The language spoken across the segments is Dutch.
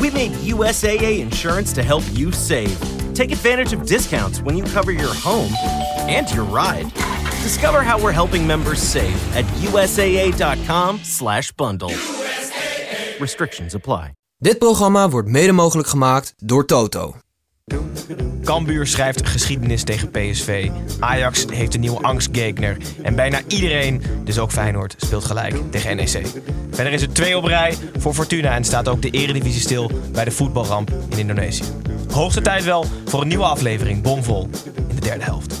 We made USAA insurance to help you save. Take advantage of discounts when you cover your home and your ride. Discover how we're helping members save at USAA.com/slash bundle. Restrictions apply. Dit programma wordt mede mogelijk gemaakt door Toto. Cambuur schrijft geschiedenis tegen PSV. Ajax heeft een nieuwe angstgegner. En bijna iedereen, dus ook Feyenoord, speelt gelijk tegen NEC. Verder is het twee op rij voor Fortuna en staat ook de eredivisie stil bij de voetbalramp in Indonesië. Hoogste tijd wel voor een nieuwe aflevering, bomvol, in de derde helft.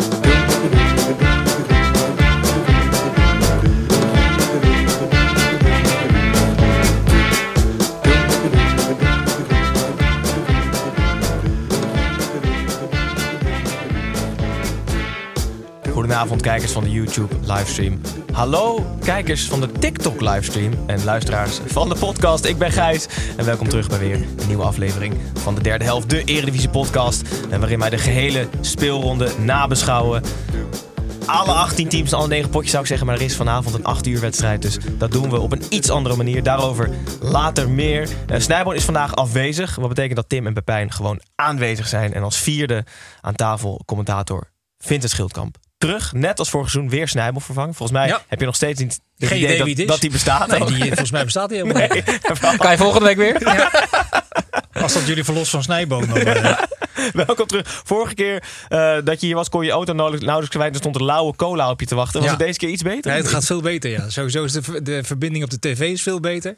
Goedenavond kijkers van de YouTube livestream. Hallo kijkers van de TikTok livestream en luisteraars van de podcast. Ik ben Gijs en welkom terug bij weer een nieuwe aflevering van de derde helft, de Eredivisie podcast. En waarin wij de gehele speelronde nabeschouwen. Alle 18 teams, alle 9 potjes zou ik zeggen, maar er is vanavond een 8 uur wedstrijd. Dus dat doen we op een iets andere manier. Daarover later meer. Uh, Snijboon is vandaag afwezig. Wat betekent dat Tim en Pepijn gewoon aanwezig zijn. En als vierde aan tafel commentator Vincent Schildkamp terug. Net als vorig seizoen weer Snijbel vervangen. Volgens mij Ja. heb je nog steeds niet het Geen idee idee dat, wie het is. dat die bestaat. Nee, die, volgens mij bestaat die helemaal Nee. niet. Kan je volgende week weer? Als dat jullie verlost van Snijboom. Dan, eh, Welkom terug. Vorige keer eh, dat je hier was, kon je auto nauwelijks, nauwelijks kwijt. Er stond een lauwe cola op je te wachten. Was Ja. het deze keer iets beter? nee, het gaat veel beter, ja. Sowieso is de, de verbinding op de tv is veel beter.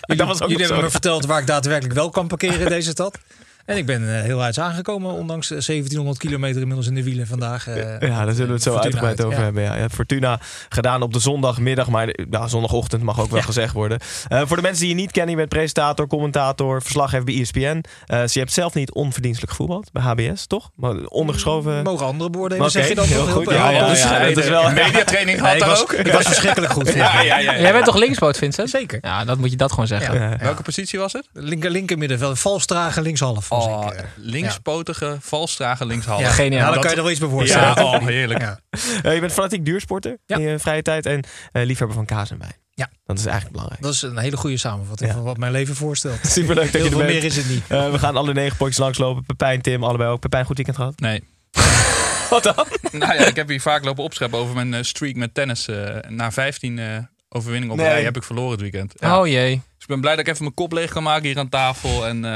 Jullie, was ook jullie hebben zo. me verteld waar ik daadwerkelijk wel kan parkeren in deze stad. En ik ben eh, heel uit aangekomen, ondanks eh, 1700 kilometer inmiddels in de wielen vandaag. eh, Ja, daar zullen we het zo Fortuna uitgebreid uit, over ja. hebben. Ja. Ja, Fortuna gedaan op de zondagmiddag, maar ja, zondagochtend mag ook wel Ja. gezegd worden. Eh, voor de mensen die je niet kennen, je bent presentator, commentator, verslaggever bij ESPN. Eh dus je hebt zelf niet onverdienstelijk gevoetbald bij HBS, toch? Maar ondergeschoven. Mogen andere beoordelen, Oké, zeg je dan heel goed. Heel- Ja, ja, dus- ja, het is wel mediatraining Nee, ik, was, ik was verschrikkelijk goed. Jij bent toch linkspoot, Vincent? Zeker. Ja, dat moet je dat gewoon zeggen. Ja. Welke positie was het? Linker, linker middenveld, valstragen, linkshalf. Oh, linkspotige, valstragen, linkshalf. Ja, Geniaal. Nou, dan Dat- kan je er wel iets bij voorstellen. Ja, oh, heerlijk. Ja. Eh, je bent fanatiek duursporter Ja. in je vrije tijd en eh, liefhebber van kaas en wijn. Ja. Dat is eigenlijk belangrijk. Dat is een hele goede samenvatting Ja. van wat mijn leven voorstelt. Superleuk dat je er veel bent. meer is het niet. Eh, we gaan alle negen potjes langslopen. Pepijn, Tim, allebei ook. Pepijn, goed weekend gehad? Nee. Wat dan? Nou ja, ik heb hier vaak lopen opscheppen over mijn streak met tennis. eh na 15 eh overwinningen op Nee. rij heb ik verloren het weekend. Ja. Oh jee. Dus ik ben blij dat ik even mijn kop leeg kan maken hier aan tafel. En eh,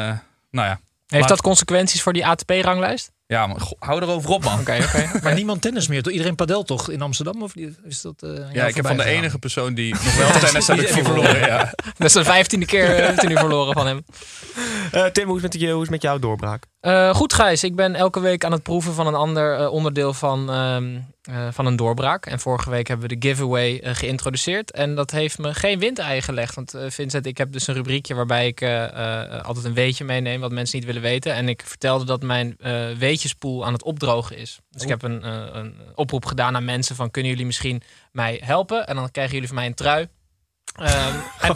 nou ja. Heeft Maar- dat consequenties voor die ATP-ranglijst? Ja, maar hou erover op man. Oké, oké. Maar niemand tennis meer. toch? Iedereen padel toch in Amsterdam? Of is dat, eh, jou Ja, ik heb van de enige persoon die nog wel tennis heb ik Die- die verloren. Ja. Dat is de vijftiende keer eh, heeft hij nu verloren van hem. Eh, Tim, hoe is, het met je, hoe is het met jouw doorbraak? Eh, goed, Gijs. Ik ben elke week aan het proeven van een ander eh, onderdeel van, ehm, eh, van een doorbraak. En vorige week hebben we de giveaway geïntroduceerd. En dat heeft me geen windei gelegd. Want Vincent, ik heb dus een rubriekje waarbij ik altijd een weetje meeneem wat mensen niet willen weten. En ik vertelde dat mijn weetjespoel aan het opdrogen is. Dus ik heb een, een oproep gedaan aan mensen van kunnen jullie misschien mij helpen? En dan krijgen jullie van mij een trui. Ehm,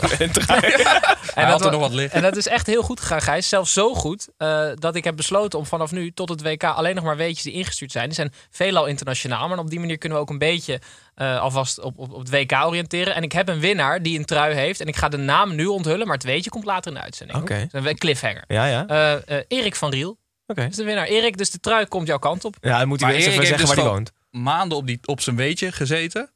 en, had er nog wat liggen. en dat is echt heel goed gegaan, Gijs. Zelfs zo goed eh, dat ik heb besloten om vanaf nu tot het WK alleen nog maar weetjes die ingestuurd zijn. Die zijn veelal internationaal, maar op die manier kunnen we ook een beetje eh, alvast op, op, op het WK oriënteren. En ik heb een winnaar die een trui heeft. En ik ga de naam nu onthullen, maar het weetje komt later in de uitzending. Oké. Dat is een cliffhanger. Ja, ja. Oké. Eh, eh, Erik van Riel is de winnaar. Erik, dus de trui komt jouw kant op. Ja, dan moet hij eerst even zeggen heeft waar hij dus woont. maanden op, die, op zijn weetje gezeten.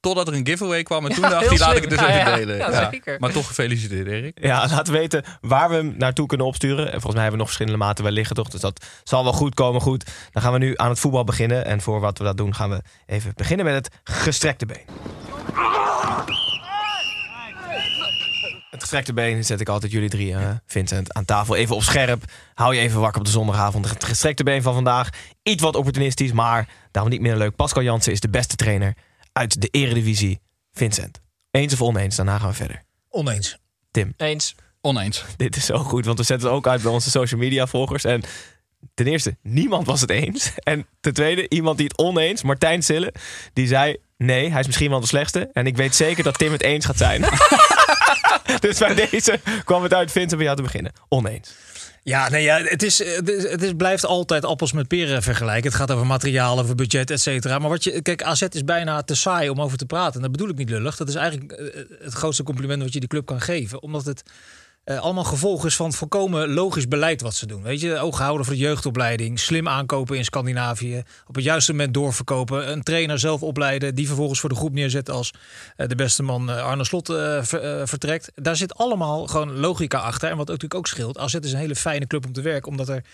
Totdat er een giveaway kwam en Ja, toen dacht hij, laat ik het dus Ja, even ja. delen. Ja, zeker. Maar toch gefeliciteerd, Erik. Ja, laten weten waar we hem naartoe kunnen opsturen. En volgens mij hebben we nog verschillende maten wel liggen, toch? Dus dat zal wel goed komen. Goed, dan gaan we nu aan het voetbal beginnen. En voor wat we dat doen, gaan we even beginnen met het gestrekte been. Het gestrekte been zet ik altijd jullie drie, eh, Vincent, aan tafel. Even op scherp. Hou je even wakker op de zondagavond. Het gestrekte been van vandaag. Iets wat opportunistisch, maar daarom niet meer leuk. Pascal Jansen is de beste trainer uit de eredivisie. Vincent, eens of oneens? Daarna gaan we verder. Oneens. Tim. Eens. Oneens. Dit is zo goed, want we zetten het ook uit bij onze social media volgers. En ten eerste, niemand was het eens. En ten tweede, iemand die het oneens, Martijn Sille, die zei... Nee, hij is misschien wel de slechtste. En ik weet zeker dat Tim het eens gaat zijn. dus bij deze kwam het uit Vincent bij jou te beginnen. Oneens. Ja, nee, ja, het, is, het, is, het is, blijft altijd appels met peren vergelijken. Het gaat over materiaal, over budget, et cetera. Maar wat je, kijk, AZ is bijna te saai om over te praten. En dat bedoel ik niet lullig. Dat is eigenlijk eh, het grootste compliment wat je die club kan geven. Omdat het eh, allemaal gevolg is van volkomen logisch beleid wat ze doen. Weet je, oog houden voor de jeugdopleiding, slim aankopen in Scandinavië, op het juiste moment doorverkopen, een trainer zelf opleiden, die vervolgens voor de groep neerzet als eh, de beste man eh, Arne Slot ver- vertrekt. Daar zit allemaal gewoon logica achter. En wat natuurlijk ook scheelt, AZ is een hele fijne club om te werken, omdat er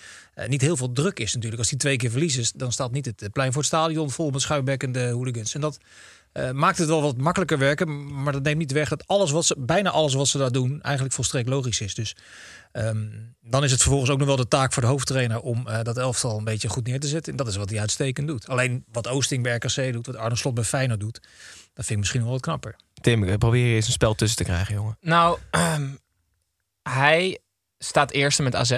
niet heel veel druk is natuurlijk. Als die twee keer verliezen, dan staat niet het plein voor het stadion vol met schuimbekkende hooligans. En dat eh, maakt het wel wat makkelijker werken, maar dat neemt niet weg dat alles wat ze, bijna alles wat ze daar doen eigenlijk volstrekt logisch is. Dus ehm, dan is het vervolgens ook nog wel de taak voor de hoofdtrainer om eh, dat elftal een beetje goed neer te zetten. En dat is wat hij uitstekend doet. Alleen wat Oosting bij RKC doet, wat Arne Slot bij Feyenoord doet, dat vind ik misschien wel wat knapper. Tim, ik probeer hier eens een spel tussen te krijgen, jongen. Nou, ehm, hij staat eerste met AZ.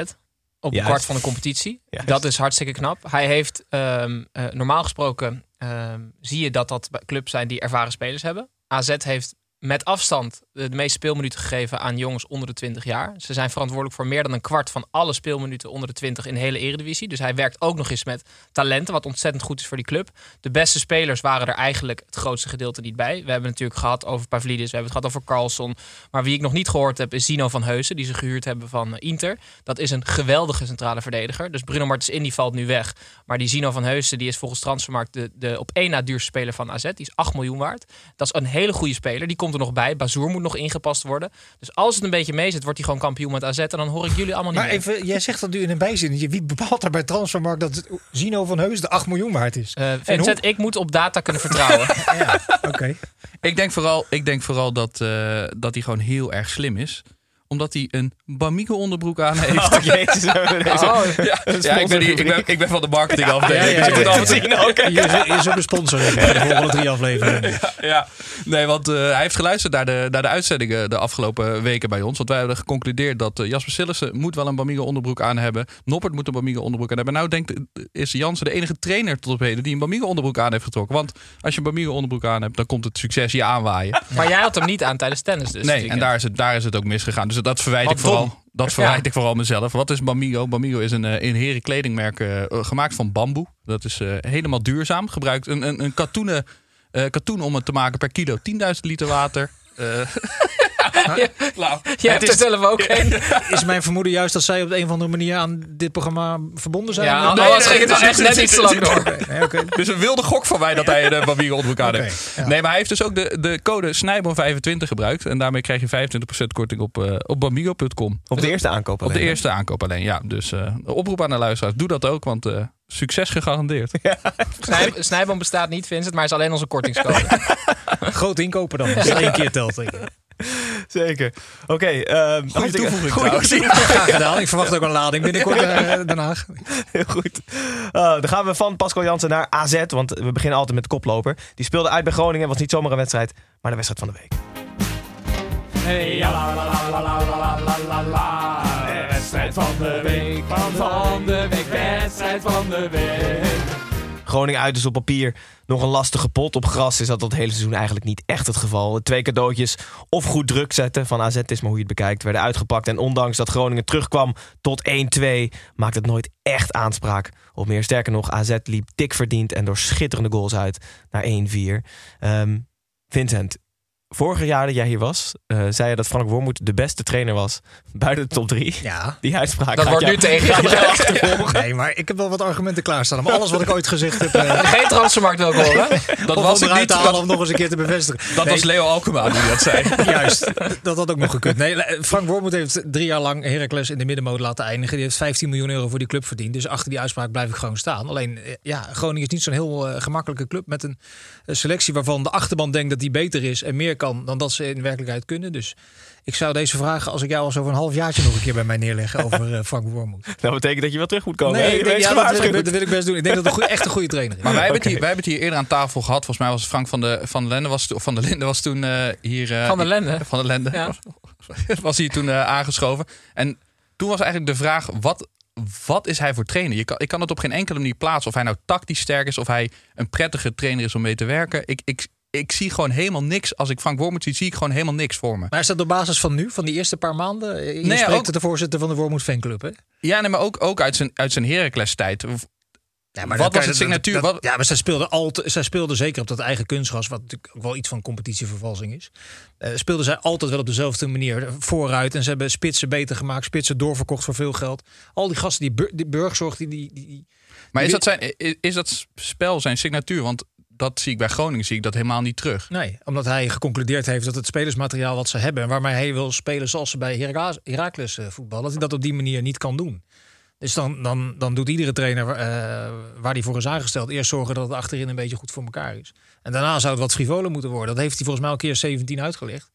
Op een Juist. kwart van de competitie. Juist. Dat is hartstikke knap. Hij heeft ehm, eh, normaal gesproken ehm, zie je dat dat clubs zijn die ervaren spelers hebben. AZ heeft met afstand de, meeste speelminuten gegeven aan jongens onder de 20 jaar. Ze zijn verantwoordelijk voor meer dan een kwart van alle speelminuten onder de 20 in de hele eredivisie. Dus hij werkt ook nog eens met talenten, wat ontzettend goed is voor die club. De beste spelers waren er eigenlijk het grootste gedeelte niet bij. We hebben natuurlijk gehad over Pavlidis, we hebben het gehad over Carlson. Maar wie ik nog niet gehoord heb is Zino van Heusen, die ze gehuurd hebben van Inter. Dat is een geweldige centrale verdediger. Dus Bruno Martens Indy valt nu weg. Maar die Zino van Heusen die is volgens Transfermarkt de, de op één na duurste speler van AZ. Die is 8 miljoen waard. Dat is een hele goede speler. Die komt er nog bij. Bazoer moet nog ingepast worden. Dus als het een beetje mee zit, wordt hij gewoon kampioen met AZ. En dan hoor ik jullie allemaal niet Maar meer. even, jij zegt dat nu in een bijzin. Wie bepaalt daar bij Transfermarkt dat Zino van Heus de 8 miljoen waard is? Eh, En Vincent, ik moet op data kunnen vertrouwen. ja, oké. Ik denk vooral, ik denk vooral dat, eh, dat hij gewoon heel erg slim is omdat hij een Bamigo onderbroek aan heeft. Oh, jezus. Oh, ja, ja, ik, ben ik, ben, ik ben van de marketingafdeling. Ja, ja, dus. Je is, je is ook een sponsor voor de volgende drie afleveringen. Ja, nee, want eh, hij heeft geluisterd naar de, naar de uitzendingen de afgelopen weken bij ons. Want wij hebben geconcludeerd dat eh, Jasper Sillissen moet wel een Bamigo onderbroek aan hebben. Noppert moet een Bamigo onderbroek aan hebben. Nou denkt, is Jansen de enige trainer tot op heden die een Bamigo onderbroek aan heeft getrokken. Want als je een Bamigo onderbroek aan hebt, dan komt het succes je aanwaaien. Maar jij had hem niet aan tijdens tennis dus. nee, en daar is, het, daar is het ook misgegaan. Dus dat verwijt ik vooral. dom. Dat verwijt Ja. ik vooral mezelf. Wat is Bamigo? Bamigo is een, eh, een heren kledingmerk eh, gemaakt van bamboe. Dat is eh, helemaal duurzaam. Gebruikt een, een, een katoenen, eh, katoen om het te maken per kilo 10.000 liter water. Eh, nou, Jij hebt er zelf ook een. Is mijn vermoeden juist dat zij op de een of andere manier aan dit programma verbonden zijn? Ja, Nee, anders nee, ging het wel echt nee, net iets te lang door. nee. Dus een wilde gok van mij dat hij aan Oké, heeft. ja. Nee, maar hij heeft dus ook de, de code Snijboom25 gebruikt. En daarmee krijg je 25% korting op, eh op bamigo.com. Op de eerste aankoop Op de alleen, eerste aankoop alleen, ja. Dus eh, oproep aan de luisteraars. Doe dat ook, want eh, succes gegarandeerd. Snij, snijboom bestaat niet, Vincent, maar is alleen onze kortingscode. Groot inkopen dan, als één keer telt. Zeker. Oké. ehm, hartstikke- toevoeging goeie trouwens. toevoeging. Graag gedaan. Ik verwacht ook een lading binnenkort eh Den Haag. Heel goed. Uh, dan gaan we van Pascal Jansen naar AZ. Want we beginnen altijd met de koploper. Die speelde uit bij Groningen. Was niet zomaar een wedstrijd, maar de wedstrijd van de week. Hey, la la la la la la la la la. Wedstrijd van de week, van de week, van de week. Groningen uit is op papier nog een lastige pot. Op gras is dat het hele seizoen eigenlijk niet echt het geval. Twee cadeautjes of goed druk zetten van AZ is maar hoe je het bekijkt. Werden uitgepakt en ondanks dat Groningen terugkwam tot 1-2... maakt het nooit echt aanspraak op meer. Sterker nog, AZ liep dik verdiend en door schitterende goals uit naar 1-4. Ehm, Vincent, vorig jaar dat jij hier was, eh, zei je dat Frank Wormoed de beste trainer was buiten de top 3. Ja. Die uitspraak Dat wordt ik nu tegen ik achtervolgen. Nee, maar ik heb wel wat argumenten klaarstaan. Om alles wat ik ooit gezegd heb... eh, Geen transfermarkt wil ik horen. Dat of was onderuit niet. Dat, of nog eens een keer te bevestigen. dat Nee, was Leo Alkema die dat zei. Juist, dat had ook nog gekund. Nee, Frank Wormoed heeft drie jaar lang Heracles in de middenmoot laten eindigen. Die heeft 15 miljoen euro voor die club verdiend. Dus achter die uitspraak blijf ik gewoon staan. Alleen, eh, ja, Groningen is niet zo'n heel eh, gemakkelijke club met een eh, selectie waarvan de achterban denkt dat die beter is en meer kan dan dat ze in werkelijkheid kunnen. Dus ik zou deze vragen, als ik jou al zo over een half jaartje nog een keer bij mij neerleggen over eh, Frank Wormoed. Dat betekent dat je wel terug moet komen. Nee, ik denk, ja, dat, wil ik, dat wil ik best doen. Ik denk dat het een goeie- echt een goede trainer is. Maar wij hebben, het hier, wij hebben het hier eerder aan tafel gehad. Volgens mij was Frank van de, van de Lende was, van de Linde was toen eh, hier... eh, Van der Lende? Van de Lende. Ja. was hier toen eh, aangeschoven. En toen was eigenlijk de vraag, wat, wat is hij voor trainer? Je kan, ik kan het op geen enkele manier plaatsen. Of hij nou tactisch sterk is, of hij een prettige trainer is om mee te werken. Ik, ik, ik zie gewoon helemaal niks. Als ik Frank Wormoed zie, zie ik gewoon helemaal niks voor me. Maar is dat op basis van nu, van die eerste paar maanden? Je Nee, spreekt ook- de voorzitter van de Wormoed fanclub, hè? Ja, nee, maar ook, ook uit zijn, uit zijn Heracles-tijd. Ja, Wat dat was het signatuur? dat- dat- Wat- ja, maar zij speelden, altijd, zij speelden zeker op dat eigen kunstgras, wat natuurlijk ook wel iets van competitievervalsing is. eh speelden zij altijd wel op dezelfde manier vooruit. En ze hebben spitsen beter gemaakt, spitsen doorverkocht voor veel geld. Al die gasten, die, Bur- die Burgzorg, die, die, die, Maar is dat, zijn, is, is dat spel zijn signatuur? Want dat zie ik bij Groningen zie ik dat helemaal niet terug. Nee, omdat hij geconcludeerd heeft dat het spelersmateriaal wat ze hebben... en waarmee hij wil spelen zoals ze bij Heracles, eh, voetballen... dat hij dat op die manier niet kan doen. Dus dan, dan, dan doet iedere trainer eh, waar hij voor is aangesteld... eerst zorgen dat het achterin een beetje goed voor elkaar is. En daarna zou het wat frivoler moeten worden. Dat heeft hij volgens mij al een keer 17 uitgelegd.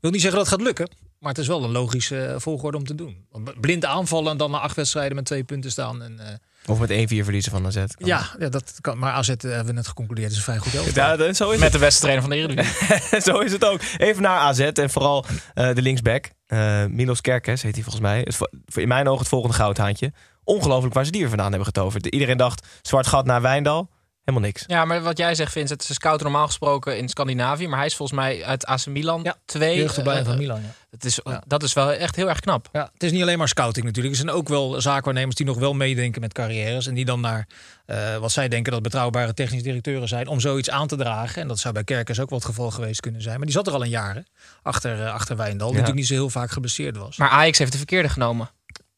Wil niet zeggen dat het gaat lukken... maar het is wel een logische eh, volgorde om te doen. Blind aanvallen en dan na acht wedstrijden met twee punten staan... En, Of met 1-4 verliezen van AZ. ja, ja, dat kan. Maar AZ eh, hebben we net geconcludeerd, is een vrij goed elftal. Ja, dat- zo is Met de beste trainer van de Eredivisie. Zo is het ook. Even naar AZ en vooral eh, de linksback. eh Milos Kerkes heet hij volgens mij. In mijn ogen het volgende goudhaantje. Ongelooflijk waar ze die weer vandaan hebben getoverd. Iedereen dacht, zwart gat naar Wijndal. Helemaal niks. Ja, maar wat jij zegt, Vincent, ze scouten normaal gesproken in Scandinavië. Maar hij is volgens mij uit AC Milan Ja, 2. Jeugdopleiding van Milan, ja. Het is, Ja. Dat is wel echt heel erg knap. Ja, het is niet alleen maar scouting natuurlijk. Er zijn ook wel zaakwaarnemers die nog wel meedenken met carrières. En die dan naar eh, wat zij denken dat betrouwbare technische directeuren zijn. om zoiets aan te dragen. En dat zou bij Kerkers ook wel het geval geweest kunnen zijn. Maar die zat er al een jaar hè, achter, eh, achter Wijndal. Die Ja. natuurlijk niet zo heel vaak geblesseerd was. Maar Ajax heeft de verkeerde genomen.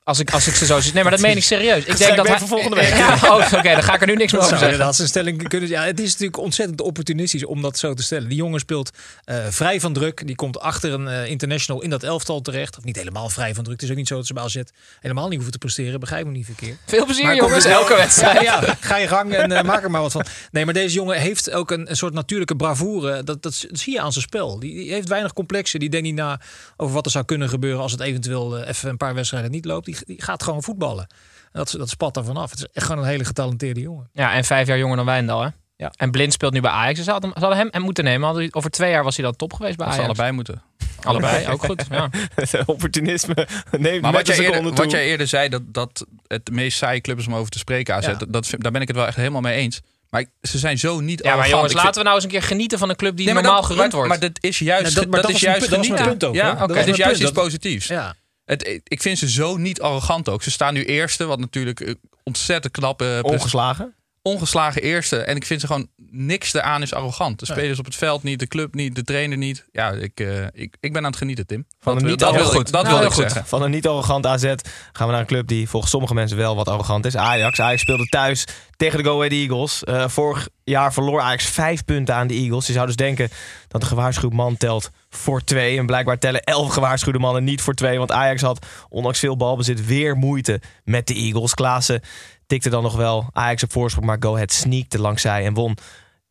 Als ik, als ik ze zo zie. Nee, maar dat meen ik serieus. Ik denk dat hij... voor volgende week. Ja, oh, Oké, dan ga ik er nu niks meer over zeggen. inderdaad zijn stelling kunnen. Ja, het is natuurlijk ontzettend opportunistisch om dat zo te stellen. Die jongen speelt eh, vrij van druk. Die komt achter een eh, international in dat elftal terecht. Of niet helemaal vrij van druk. Het is ook niet zo dat ze bij AZ helemaal niet hoeven te presteren. Begrijp me niet verkeerd. Veel plezier, Maar jongens. wel- Elke wedstrijd. Ja, ja, ga je gang en eh, maak er maar wat van. Nee, maar deze jongen heeft ook een, een soort natuurlijke bravoure. Dat, dat, zie je aan zijn spel. Die, die heeft weinig complexen. Die denkt niet na over wat er zou kunnen gebeuren als het eventueel even een paar wedstrijden niet loopt. Die, die gaat gewoon voetballen. En dat, dat spat er vanaf. Het is echt gewoon een hele getalenteerde jongen. Ja, en vijf jaar jonger dan Wijndal, hè? Ja. En Blind speelt nu bij Ajax. Ze hadden, ze hadden hem, hem moeten nemen. Hadden, over twee jaar was hij dan top geweest bij Dat ze Ajax. allebei moeten. Allebei, ook goed. Ja. Opportunisme. Nee, Maar wat jij, eerder, toe. wat jij eerder zei, dat, dat het meest saaie club is om over te spreken, AZ, Ja. dat, daar ben ik het wel echt helemaal mee eens. Maar ze zijn zo niet ja, maar jongens, Ik laten vind- we nou eens een keer genieten van een club die Nee, normaal dat- gerund wordt. Maar dat is juist, Ja, dat- maar dat, dat is juist mijn punt- dat was genieten. mijn punt ook, Ja, hè? Dat is juist punt. iets positiefs. Ja. Het, ik vind ze zo niet arrogant ook. Ze staan nu eerste, wat natuurlijk eh, ontzettend knap eh, Ongeslagen. Ongeslagen eerste. En ik vind ze gewoon niks eraan is arrogant. De Nee. spelers op het veld niet, de club niet, de trainer niet. Ja, ik, eh, ik, ik ben aan het genieten, Tim. Van dat een wil, niet dat wil arrogant- ik, dat Nou, wil heel ik goed. zeggen. Van een niet arrogant AZ gaan we naar een club die volgens sommige mensen wel wat arrogant is. Ajax. Ajax speelde thuis tegen de Go Ahead Eagles. Eh, vorig jaar verloor Ajax vijf punten aan de Eagles. Je zou dus denken dat een gewaarschuwd man telt voor twee. En blijkbaar tellen elf gewaarschuwde mannen niet voor twee. Want Ajax had, ondanks veel balbezit, weer moeite met de Eagles. Klaassen tikte dan nog wel Ajax op voorsprong. Maar Go Ahead sneakte langs zij en won.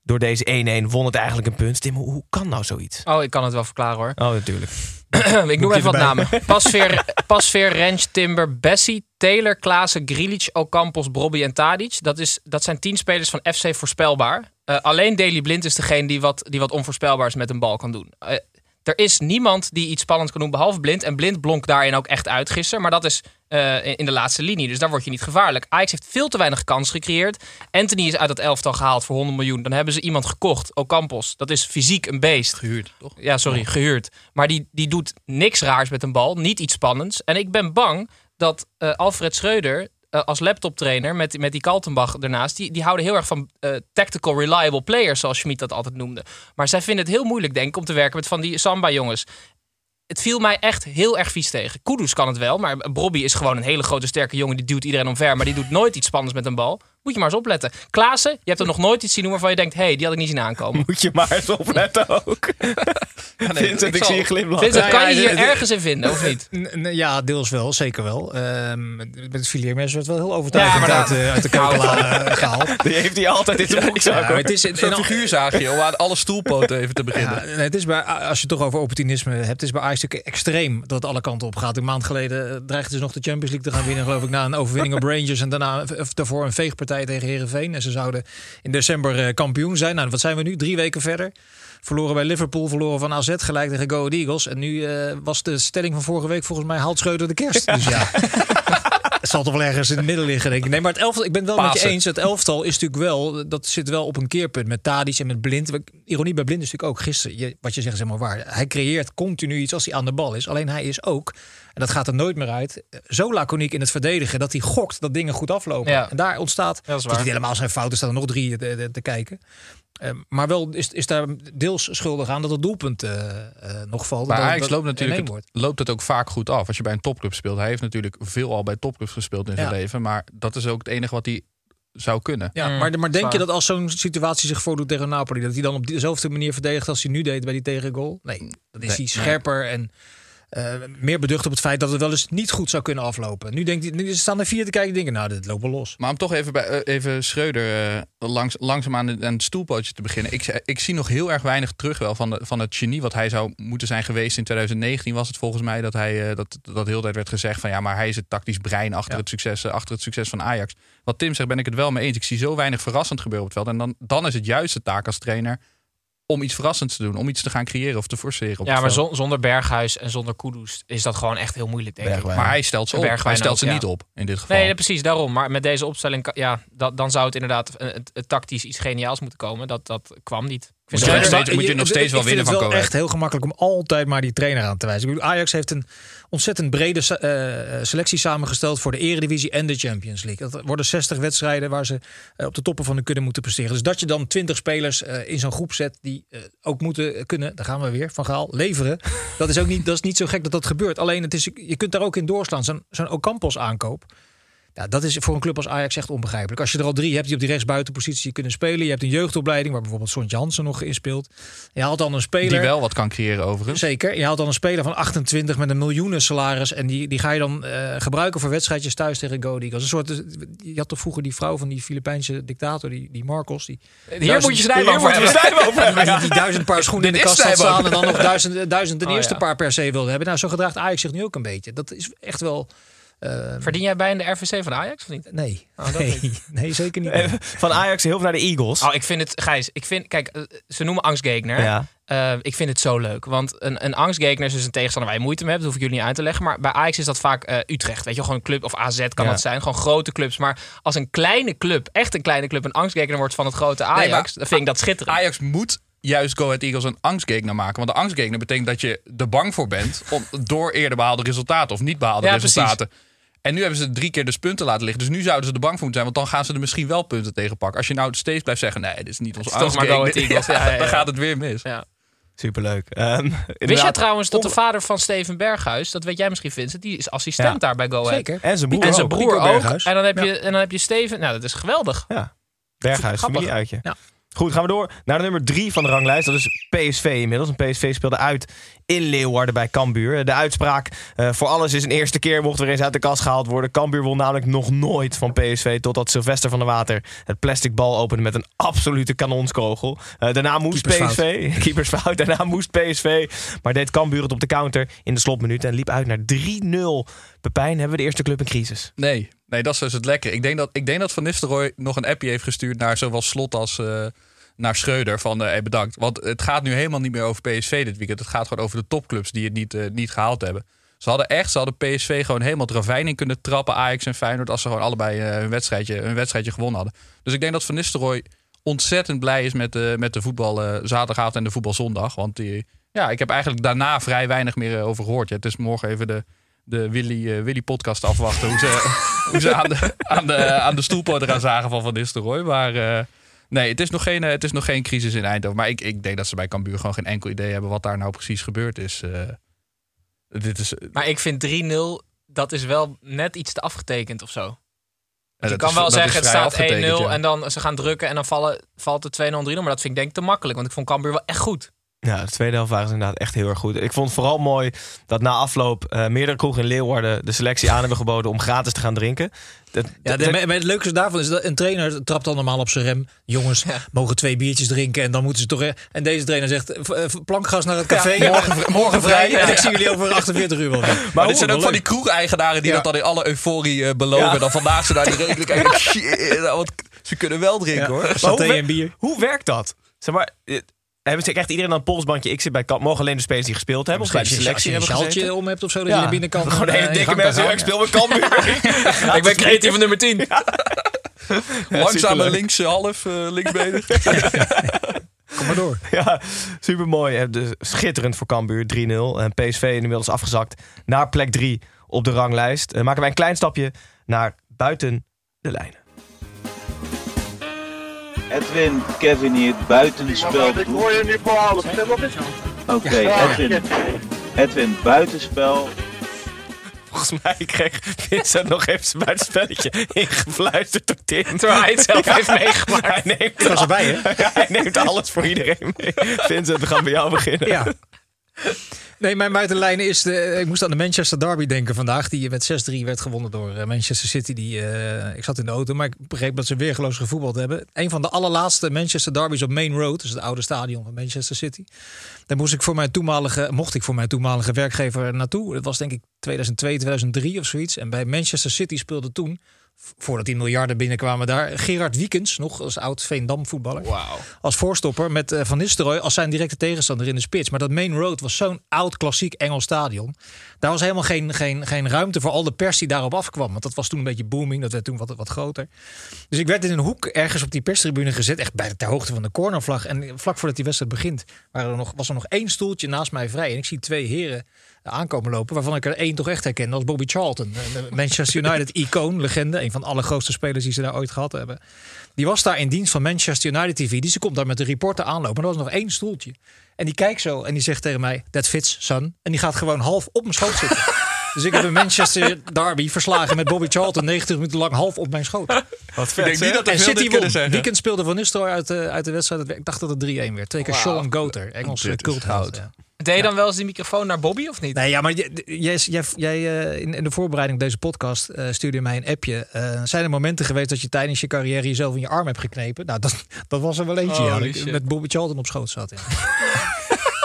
Door deze 1-1 won het eigenlijk een punt. Tim, hoe kan nou zoiets? Oh, ik kan het wel verklaren hoor. Oh, natuurlijk. ik noem even wat namen. Pasveer, Pasveer, Rens, Timber, Bessie, Taylor, Klaassen, Grilic, Ocampos, Brobby en Tadic. Dat, is, dat zijn tien spelers van FC Voorspelbaar. Eh, alleen Daley Blind is degene die wat, die wat onvoorspelbaars met een bal kan doen. Eh, er is niemand die iets spannends kan doen behalve Blind. En Blind blonk daarin ook echt uit gisteren. Maar dat is eh, in in de laatste linie. Dus daar word je niet gevaarlijk. Ajax heeft veel te weinig kans gecreëerd. Anthony is uit dat elftal gehaald voor 100 miljoen. Dan hebben ze iemand gekocht. Ocampos. Dat is fysiek een beest. Gehuurd, toch? Ja, sorry, gehuurd. Maar die, die doet niks raars met een bal. Niet iets spannends. En ik ben bang dat eh, Alfred Schreuder eh, als laptoptrainer met, met die Kaltenbach ernaast, die, die houden heel erg van eh, tactical reliable players, zoals Schmid dat altijd noemde. Maar zij vinden het heel moeilijk, denk ik, om te werken met van die Samba-jongens. Het viel mij echt heel erg vies tegen. Kudus kan het wel, maar Bobby is gewoon een hele grote sterke jongen. Die duwt iedereen omver, maar die doet nooit iets spannends met een bal. Moet je maar eens opletten. Klaassen, je hebt er nog nooit iets zien doen waarvan je denkt... hé, hey, die had ik niet zien aankomen. Moet je maar eens opletten ook. Vincent, ik, zal- zie je glimlachen. Vincent, kan je Ja, ja, hier ergens in vinden, of niet? Ja, deels wel, zeker wel. Ehm, met het filiermes werd wel heel overtuigend Ja, maar uit, de- uit de keukenla eh, gehaald. Die heeft hij altijd in zijn broekzak. Ja, het is, Zo'n figuurzaagje om aan alle stoelpoten even te beginnen. Ja, nee, het is bij, als je het toch over opportunisme hebt, het is bij Ajax natuurlijk extreem dat het alle kanten op gaat. Een maand geleden eh, dreigden ze nog de Champions League te gaan winnen, geloof ik, na een overwinning op Rangers en daarna of daarvoor een veegpartij tegen Herenveen. En ze zouden in december eh, kampioen zijn. Nou, wat zijn we nu? Drie weken verder. Verloren bij Liverpool, verloren van AZ, gelijk tegen Go Ahead Eagles. En nu eh, was de stelling van vorige week volgens mij haalt Schreuder de kerst. Dus ja. Het zal toch wel ergens in het midden liggen, denk ik. Nee, maar het elftal, ik ben het wel met je Pasen. eens. Het elftal is natuurlijk wel, dat zit wel op een keerpunt met Tadic en met Blind. Ironie bij Blind is natuurlijk ook gisteren, je, wat je zegt is helemaal waar. Hij creëert continu iets als hij aan de bal is. Alleen hij is ook, en dat gaat er nooit meer uit, zo laconiek in het verdedigen dat hij gokt dat dingen goed aflopen. Ja. En daar ontstaat, Dat is het waar. niet helemaal zijn fout, er staan er nog drie te, kijken. Eh, maar wel is, is daar deels schuldig aan dat het doelpunt eh, eh, nog valt. Maar Ajax loopt natuurlijk het, loopt het ook vaak goed af als je bij een topclub speelt. Hij heeft natuurlijk veel al bij topclubs gespeeld in zijn Ja. leven. Maar dat is ook het enige wat hij zou kunnen. Ja, Mm, maar, maar denk je dat als zo'n situatie zich voordoet tegen Napoli, dat hij dan op dezelfde manier verdedigt als hij nu deed bij die tegengoal? Nee, dan is Nee, hij scherper en eh, meer beducht op het feit dat het wel eens niet goed zou kunnen aflopen. Nu denkt hij, nu staan er vier te kijken, denken, nou, dit loopt wel los. Maar om toch even, bij, eh, even Schreuder eh, langs, langzaam aan, de- aan het stoelpootje te beginnen. Ik, ik zie nog heel erg weinig terug wel van, de, van het genie wat hij zou moeten zijn geweest. In 2019 was het volgens mij dat hij dat, dat de hele tijd werd gezegd van ja, maar hij is het tactisch brein achter, Ja. het, succes, achter het succes van Ajax. Wat Tim zegt ben ik het wel mee eens. Ik zie zo weinig verrassend gebeuren op het veld. En dan, dan is het juiste taak als trainer om iets verrassends te doen. Om iets te gaan creëren of te forceren op Ja, maar zon- zonder Berghuis en zonder Kudus is dat gewoon echt heel moeilijk, denk ik. Maar hij stelt ze op. Hij stelt ook, ze ja. niet op in dit geval. Nee, nee, precies, daarom. Maar met deze opstelling, ja, dat, dan zou het inderdaad eh, het, het tactisch iets geniaals moeten komen. Dat, dat kwam niet. Vind Moet je het nog wel- steeds- moet je nog steeds wel ik vind winnen het van wel Coët. echt heel gemakkelijk om altijd maar die trainer aan te wijzen. Ik bedoel, Ajax heeft een ontzettend brede eh, selectie samengesteld voor de Eredivisie en de Champions League. Dat worden 60 wedstrijden waar ze eh, op de toppen van de kudde moeten presteren. Dus dat je dan 20 spelers eh, in zo'n groep zet die ook moeten kunnen, daar gaan we weer, van Gaal, leveren. Dat is ook niet, dat is niet zo gek dat dat gebeurt. Alleen het is, je kunt daar ook in doorslaan. Zo'n zo'n Ocampos aankoop. Ja, dat is voor een club als Ajax echt onbegrijpelijk. Als je er al drie hebt die op die rechtsbuitenpositie kunnen spelen. Je hebt een jeugdopleiding waar bijvoorbeeld Sontje Hansen nog in speelt. Je haalt dan een speler. Die wel wat kan creëren overigens. Zeker. Je haalt dan een speler van 28 met een miljoenen salaris. En die, die ga je dan eh, gebruiken voor wedstrijdjes thuis tegen Go Eagles. Een soort, je had toch vroeger die vrouw van die Filipijnse dictator, die, die Marcos. Die Hier moet je snijden over hebben. die, die duizend paar schoenen in de kast had staan. En dan nog duizend, duizend ten Oh, eerste ja. paar per se wilde hebben. Nou, zo gedraagt Ajax zich nu ook een beetje. Dat is echt wel... eh, Verdien jij bij in de RVC van Ajax of niet? nee. Oh, dat nee, niet. nee, zeker niet. Van Ajax heel veel naar de Eagles. Oh, ik vind het, Gijs, ik vind, kijk, eh, ze noemen angstgegner. Ja. Eh, ik vind het zo leuk. Want een, een angstgegner is dus een tegenstander waar je moeite mee hebt. Dat hoef ik jullie niet uit te leggen. Maar bij Ajax is dat vaak eh, Utrecht. Weet je, gewoon een club of AZ kan Ja. dat zijn. Gewoon grote clubs. Maar als een kleine club, echt een kleine club, een angstgegner wordt van het grote Ajax, maar dan vind ik dat schitterend. Ajax moet juist Go Ahead Eagles een angstgegner maken. Want de angstgegner betekent dat je er bang voor bent... Om, door eerder behaalde resultaten of niet behaalde Ja, resultaten. En nu hebben ze drie keer dus punten laten liggen. Dus nu zouden ze er bang voor moeten zijn. Want dan gaan ze er misschien wel punten tegen pakken. Als je nou steeds blijft zeggen... nee, dit is niet ons maar. Eagles. Ja, ja, ja. Dan gaat het weer mis. Ja. Superleuk. Ehm, Wist je inderdaad, trouwens dat de vader van Steven Berghuis, dat weet jij misschien Vincent, die is assistent Ja. daar bij Go Ahead. Zeker. En zijn broer En zijn ook. broer ook. Berghuis. En dan, heb Ja. je, en dan heb je Steven. Nou, dat is geweldig. Ja. Berghuis, familieuitje. Ja. Goed, gaan we door naar de nummer drie van de ranglijst. Dat is PSV inmiddels. En PSV speelde uit in Leeuwarden bij Cambuur. De uitspraak eh, voor alles is een eerste keer mocht er eens uit de kast gehaald worden. Cambuur won namelijk nog nooit van PSV totdat Sylvester van der Water het plastic bal opende met een absolute kanonskogel. Eh, daarna moest Keepersfout. PSV, keepersfout, daarna moest PSV, maar deed Cambuur het op de counter in de slotminuut en liep uit naar 3-0. Pepijn, hebben we de eerste club in crisis? Nee, nee, dat is dus het lekker. Ik denk dat, ik denk dat Van Nistelrooy nog een appje heeft gestuurd naar zowel Slot als eh, naar Schreuder van eh, hey, bedankt. Want het gaat nu helemaal niet meer over PSV dit weekend. Het gaat gewoon over de topclubs die het niet, eh, niet gehaald hebben. Ze hadden echt, ze hadden PSV gewoon helemaal het ravijn in kunnen trappen. Ajax en Feyenoord als ze gewoon allebei eh, hun, wedstrijdje, hun wedstrijdje gewonnen hadden. Dus ik denk dat Van Nistelrooy ontzettend blij is met de, met de voetbal eh, zaterdagavond en de voetbal zondag. Want die, ja, ik heb eigenlijk daarna vrij weinig meer eh, over gehoord. Ja, het is morgen even de, de Willy, eh, Willy podcast afwachten. Hoe ze, hoe ze aan, de, aan, de, aan de gaan zagen van Van Nistelrooy. Maar eh, nee, het is, nog geen, eh, het is nog geen crisis in Eindhoven. Maar ik, ik denk dat ze bij Cambuur gewoon geen enkel idee hebben wat daar nou precies gebeurd is. Eh, dit is Maar ik vind 3-0, dat is wel net iets te afgetekend of zo. Ja, je kan is- wel zeggen, het staat 1-0 afgetekend, ja. en dan ze gaan drukken en dan vallen, valt het 2-0 3-0. Maar dat vind ik denk ik te makkelijk, want ik vond Cambuur wel echt goed. Ja, de tweede helft waren ze inderdaad echt heel erg goed. Ik vond het vooral mooi dat na afloop eh, meerdere kroegen in Leeuwarden de selectie aan hebben geboden om gratis te gaan drinken. Dat, Ja, de, maar het leukste daarvan is dat een trainer trapt dan normaal op zijn rem. Jongens mogen twee biertjes drinken en dan moeten ze toch. En deze trainer zegt: eh, plankgas naar het café. Ja, morgen, morgen vrij. En ik zie jullie over 48 uur wel weer. Maar dit zijn ook van die kroegeigenaren die Ja. dat dan in alle euforie eh, beloven. Dan vandaag ze naar die rekening kijken. Shit, ze kunnen wel drinken Ja. hoor. Saté hoe, en bier. hoe werkt dat? Zeg maar, hebben ze echt iedereen aan een polsbandje? Ik zit bij kamp. Mogen alleen de spelers die gespeeld hebben? Of bij de Misschien als je selectie een hebben gezeten? om hebt of zo, dat je naar binnen kan. Gewoon eh, hele je dikke mensen. Ik speel met Cambuur. ik ben creatieve nummer 10. Langzame superleuk. links half, uh, linksbenen. Kom maar door. Ja, supermooi. Dus schitterend voor Cambuur, 3-0. En PSV inmiddels afgezakt naar plek 3 op de ranglijst. Eh, maken wij een klein stapje naar buiten de lijnen. Edwin, Kevin hier, buitenspel. Ik hoor je niet voor alles. Stem op eens. Oké, Edwin. Edwin, buitenspel. Volgens mij kreeg Vincent nog even zijn buitenspelletje ingefluisterd door Tim. Terwijl hij het zelf heeft meegemaakt. Hij neemt, was erbij, hè? Ja, hij neemt alles voor iedereen mee. Vincent, we gaan bij jou beginnen. Ja. Nee, mijn buitenlijn is... De, ik moest aan de Manchester Derby denken vandaag. Die met 6-3 werd gewonnen door eh, Manchester City. Die, eh, ik zat in de auto, maar ik begreep dat ze weergeloos gevoetbald hebben. Een van de allerlaatste Manchester Derbies op Main Road. Dus het oude stadion van Manchester City. Daar moest ik voor mijn toenmalige, mocht ik voor mijn toenmalige werkgever naartoe. Dat was denk ik 2002, 2003 of zoiets. En bij Manchester City speelde toen... Voordat die miljarden binnenkwamen daar. Gerard Wiekens, nog als oud Veendam voetballer. Als voorstopper met eh, Van Nistelrooy als zijn directe tegenstander in de spits. Maar dat Main Road was zo'n oud klassiek Engels stadion. Daar was helemaal geen, geen, geen ruimte voor al de pers die daarop afkwam. Want dat was toen een beetje booming. Dat werd toen wat, wat groter. Dus ik werd in een hoek ergens op die perstribune gezet. Echt bij de ter hoogte van de cornervlag. En vlak voordat die wedstrijd begint waren er nog, was er nog één stoeltje naast mij vrij. En ik zie twee heren aankomen lopen. Waarvan ik er één toch echt herkende als Bobby Charlton. De Manchester United icoon, legende. Een van de allergrootste spelers die ze daar ooit gehad hebben. Die was daar in dienst van Manchester United TV. Die ze komt daar met de reporter aanlopen. Maar er was nog één stoeltje. En die kijkt zo en die zegt tegen mij: That fits, son. En die gaat gewoon half op mijn schoot zitten. Dus ik heb een Manchester Derby verslagen met Bobby Charlton 90 minuten lang half op mijn schoot. Wat Ik vet, denk niet dat er En City won. zeggen. Weekend speelde Van Nistelrooy uit, de uit de wedstrijd. Ik dacht dat het 3-1 werd. Twee keer Sean Goater, Engelse goud. Ja. Deed je dan wel eens die microfoon naar Bobby of niet? Nee, ja, maar jij, jij, jij, eh, in, in de voorbereiding op deze podcast eh, stuurde je mij een appje. Eh, zijn er momenten geweest dat je tijdens je carrière jezelf in je arm hebt geknepen? Nou, dat, dat was er wel eentje. ja, ik shit. met Bobby Charlton op schoot zat. Ja.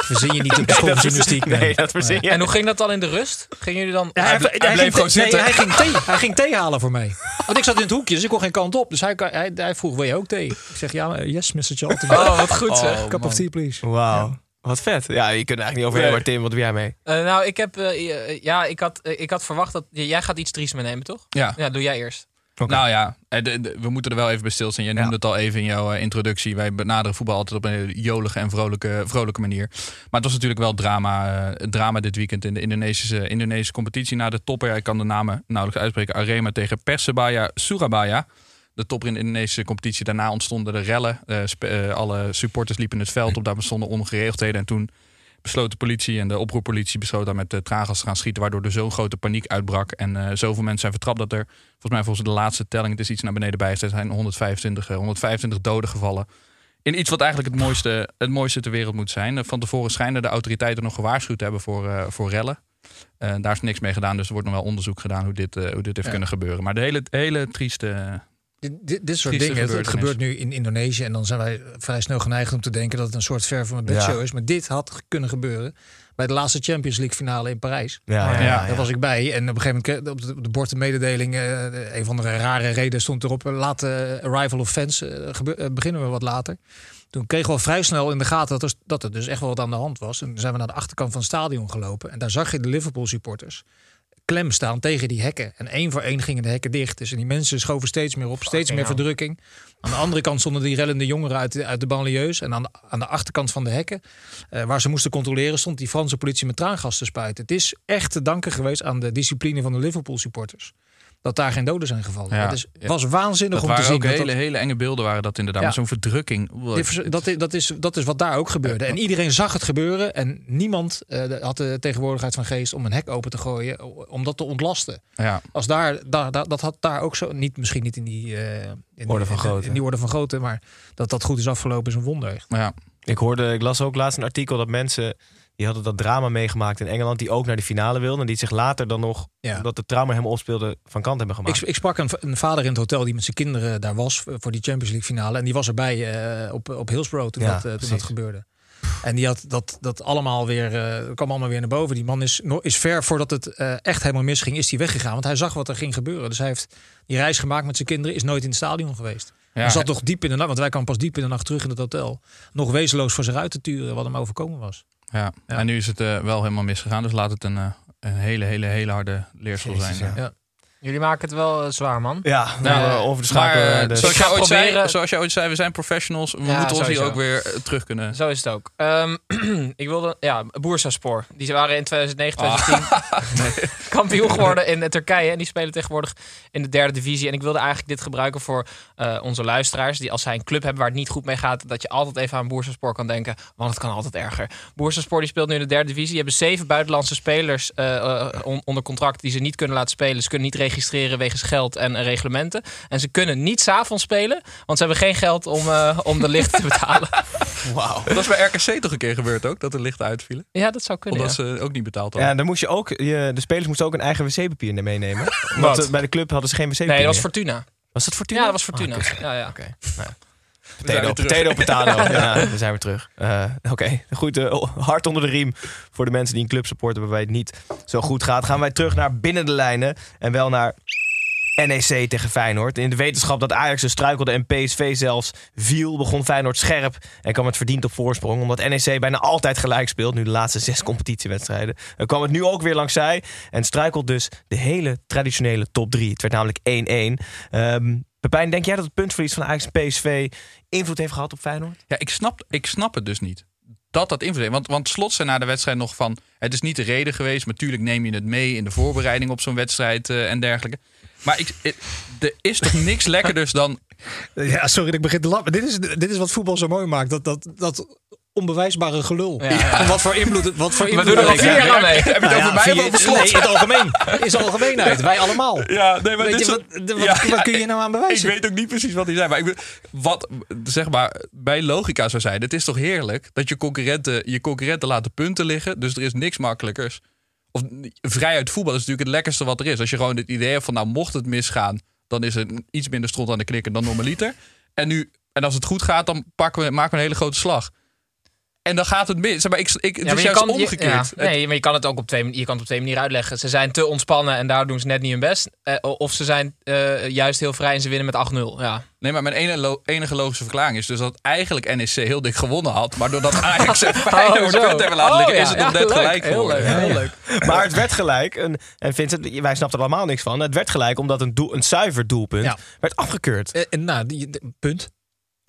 verzin je niet op de school van gymnastiek. Nee, dat verzin je. En hoe ging dat dan in de rust? Gingen jullie dan... Ja, Hij ble- hij bleef ging, gewoon nee, zitten. hij, ging thee, hij ging thee halen voor mij. Want ik zat in het hoekje, dus ik kon geen kant op. Dus hij, hij, hij vroeg, wil je ook thee? Ik zeg, ja, yes, Mr. Charlton. Oh, wat goed zeg. Cup of tea, please. Wauw. Wat vet. Ja, je kunt er eigenlijk niet overheen, Nee. maar Tim, wat doe jij mee? Eh, nou, ik heb... eh, ja, ik had, eh, ik had verwacht dat... Jij gaat iets triest meenemen, toch? Ja. Ja, doe jij eerst. Nou ja, we moeten er wel even bij stilstaan. Jij noemde het al even in jouw introductie. Wij benaderen voetbal altijd op een hele jolige en vrolijke, vrolijke manier. Maar het was natuurlijk wel drama, eh, drama dit weekend in de Indonesische, Indonesische competitie. Na de topper, ik kan de namen nauwelijks uitspreken, Arema tegen Persebaya Surabaya. De topper in de Indonesische competitie. Daarna ontstonden de rellen. Eh, eh, alle supporters liepen het veld op. Daar bestonden ongeregeldheden. En toen besloot de politie en de oproerpolitie besloot daar met uh, traangas te gaan schieten. Waardoor er zo'n grote paniek uitbrak. En eh, zoveel mensen zijn vertrapt dat er, volgens mij volgens de laatste telling, het is iets naar beneden bij, er zijn 125, eh, 125 doden gevallen. In iets wat eigenlijk het mooiste, het mooiste ter wereld moet zijn. Van tevoren schijnen de autoriteiten nog gewaarschuwd te hebben voor, voor rellen. Daar is niks mee gedaan, dus er wordt nog wel onderzoek gedaan hoe dit, hoe dit heeft Ja. kunnen gebeuren. Maar de hele, hele trieste. Dit, dit, dit soort dingen, het, gebeurt nu in Indonesië. En dan zijn wij vrij snel geneigd om te denken dat het een soort ver van mijn bedshow Ja. is. Maar dit had kunnen gebeuren bij de laatste Champions League finale in Parijs. Ja, ja, Ja, ja, Daar ja. was ik bij. En op een gegeven moment op de, op de bord een mededeling. eh, een van de rare reden stond erop. Laat de arrival of fans. eh, gebe- eh, beginnen we wat later. Toen kregen we al vrij snel in de gaten dat er, dat er dus echt wel wat aan de hand was. En toen zijn we naar de achterkant van het stadion gelopen. En daar zag je de Liverpool supporters klem staan tegen die hekken. En één voor één gingen de hekken dicht. Dus en die mensen schoven steeds meer op, steeds meer verdrukking. Aan de andere kant stonden die rellende jongeren uit de, uit de banlieues. En aan de, aan de achterkant van de hekken, eh, waar ze moesten controleren, stond die Franse politie met traangas te spuiten. Het is echt te danken geweest aan de discipline van de Liverpool supporters. Dat daar geen doden zijn gevallen. Ja. Het is, Ja. was waanzinnig Dat om te zien. ook dat hele, dat- hele enge beelden waren dat inderdaad. Ja. Zo'n verdrukking. dat, is, dat, is, dat is wat daar ook gebeurde. En iedereen zag het gebeuren. En niemand eh, had de tegenwoordigheid van geest om een hek open te gooien. Om dat te ontlasten. Ja. Als daar, daar, daar- dat had daar ook zo. Niet, misschien niet in die, eh, in Orde die, van grootte. In die orde van grootte. Maar dat dat goed is afgelopen is een wonder. echt. Ja. Ik hoorde, ik las ook laatst een artikel dat mensen die hadden dat drama meegemaakt in Engeland, die ook naar de finale wilden en die zich later dan nog, Ja. omdat het trauma helemaal opspeelde, van kant hebben gemaakt. Ik, ik sprak een, een vader in het hotel die met zijn kinderen daar was voor die Champions League finale. En die was erbij eh, op, op Hillsborough toen, Ja, dat, eh, toen dat precies. gebeurde. En die had dat, dat allemaal weer, eh, kwam allemaal weer naar boven. Die man is, is ver voordat het eh, echt helemaal misging, is hij weggegaan. Want hij zag wat er ging gebeuren. Dus hij heeft die reis gemaakt met zijn kinderen, is nooit in het stadion geweest. Ja. hij zat toch diep in de nacht, want wij kwamen pas diep in de nacht terug in het hotel. Nog wezenloos voor zich uit te turen wat hem overkomen was. Ja. En nu is het eh, wel helemaal misgegaan. Dus laat het een, eh, een hele, hele, hele harde leerschool zijn. ja. Jullie maken het wel eh, zwaar, man. Ja, Nou, eh, over de schakelen. maar, de- zoals, Ik jij ga ooit zei, proberen- zoals jij ooit zei, we zijn professionals. We Ja, moeten ons hier ook weer terug kunnen. Zo is het ook. Ehm, ik wilde, ja, Boersaspoor. Die waren in 2009, Ah. 2010 kampioen geworden in Turkije. En die spelen tegenwoordig in de derde divisie. En ik wilde eigenlijk dit gebruiken voor eh, onze luisteraars. Die als zij een club hebben waar het niet goed mee gaat, dat je altijd even aan Boersaspoor kan denken. Want het kan altijd erger. Boersaspoor die speelt nu in de derde divisie. Die hebben zeven buitenlandse spelers on- onder contract die ze niet kunnen laten spelen. Ze kunnen niet registreren wegens geld en reglementen. En ze kunnen niet s'avonds spelen, want ze hebben geen geld om, eh, om de lichten te betalen. Wauw. Dat is bij RKC toch een keer gebeurd ook, dat de lichten uitvielen. Ja, dat zou kunnen. Omdat ja. ze ook niet betaald hadden. Ja, dan moest je ook, je, de spelers moesten ook een eigen wc-papier meenemen. Wat? eh, bij de club hadden ze geen wc-papier. Nee, dat was. Fortuna. Was dat Fortuna? Ja, dat was Fortuna. Ah, ja, ja. Nou, zijn Potato, potato, potato. ja, we zijn weer terug. Eh, Oké, goed. eh, hard onder de riem voor de mensen die een club supporten waarbij het niet zo goed gaat. Gaan wij terug naar binnen de lijnen en wel naar NEC tegen Feyenoord. In de wetenschap dat Ajax dus struikelde en PSV zelfs viel, begon Feyenoord scherp en kwam het verdiend op voorsprong. Omdat NEC bijna altijd gelijk speelt, nu de laatste zes competitiewedstrijden. Kwam het nu ook weer langs zij en struikelt dus de hele traditionele top 3. Het werd namelijk 1-1. Ehm Pepijn, denk jij dat het puntverlies van Ajax en PSV invloed heeft gehad op Feyenoord? Ja, ik snap, ik snap het dus niet. Dat dat invloed heeft. Want, want Slot zei na de wedstrijd nog van... Het is niet de reden geweest. Maar natuurlijk neem je het mee in de voorbereiding op zo'n wedstrijd eh, en dergelijke. Maar ik, ik- er is toch niks lekkerders dan... Ja, sorry dat ik begin te lachen. Dit is, dit is wat voetbal zo mooi maakt. Dat, dat, dat onbewijsbare gelul. Ja, ja. Van Wat voor invloed wat voor We invloed doen er al vier jaar aan mee. Heb je het Nou over ja, mij of over Slot? Nee, in het algemeen. Zijn algemeenheid. Wij allemaal. Ja, nee, maar Weet dit je, is- wat, wat, Ja, wat kun je nou aan Ik bewijzen? weet ook niet precies wat hij zei. Maar ik, wat zeg maar bij logica zou zijn. Het is toch heerlijk dat je concurrenten, je concurrenten laten punten liggen. Dus er is niks makkelijkers. Of vrij uit voetbal is natuurlijk het lekkerste wat er is. Als je gewoon het idee hebt van nou mocht het misgaan. Dan is er iets minder stront aan de knikker dan normaliter. En, nu, en als het goed gaat dan pakken we, maken we een hele grote slag. En dan gaat het mis. Zeg maar, ik, ik, het Ja, is maar je juist kan, je- omgekeerd. ja, nee, maar je kan het ook op twee, je kan het op twee manieren uitleggen. Ze zijn te ontspannen en daar doen ze net niet hun best. Eh, of ze zijn eh, juist heel vrij en ze winnen met 8-0. Ja. Nee, maar mijn enige logische verklaring is dus dat eigenlijk NEC heel dik gewonnen had. Maar doordat Ajax en Feyenoord punt hebben laten Oh, liggen, ja. is het nog net leuk. gelijk Heel geworden. leuk, heel leuk. Maar het werd gelijk. En, en Vincent, wij snapten er allemaal niks van. Het werd gelijk omdat een, doel, een zuiver doelpunt Ja. werd afgekeurd. Eh, en nou, die, de- punt.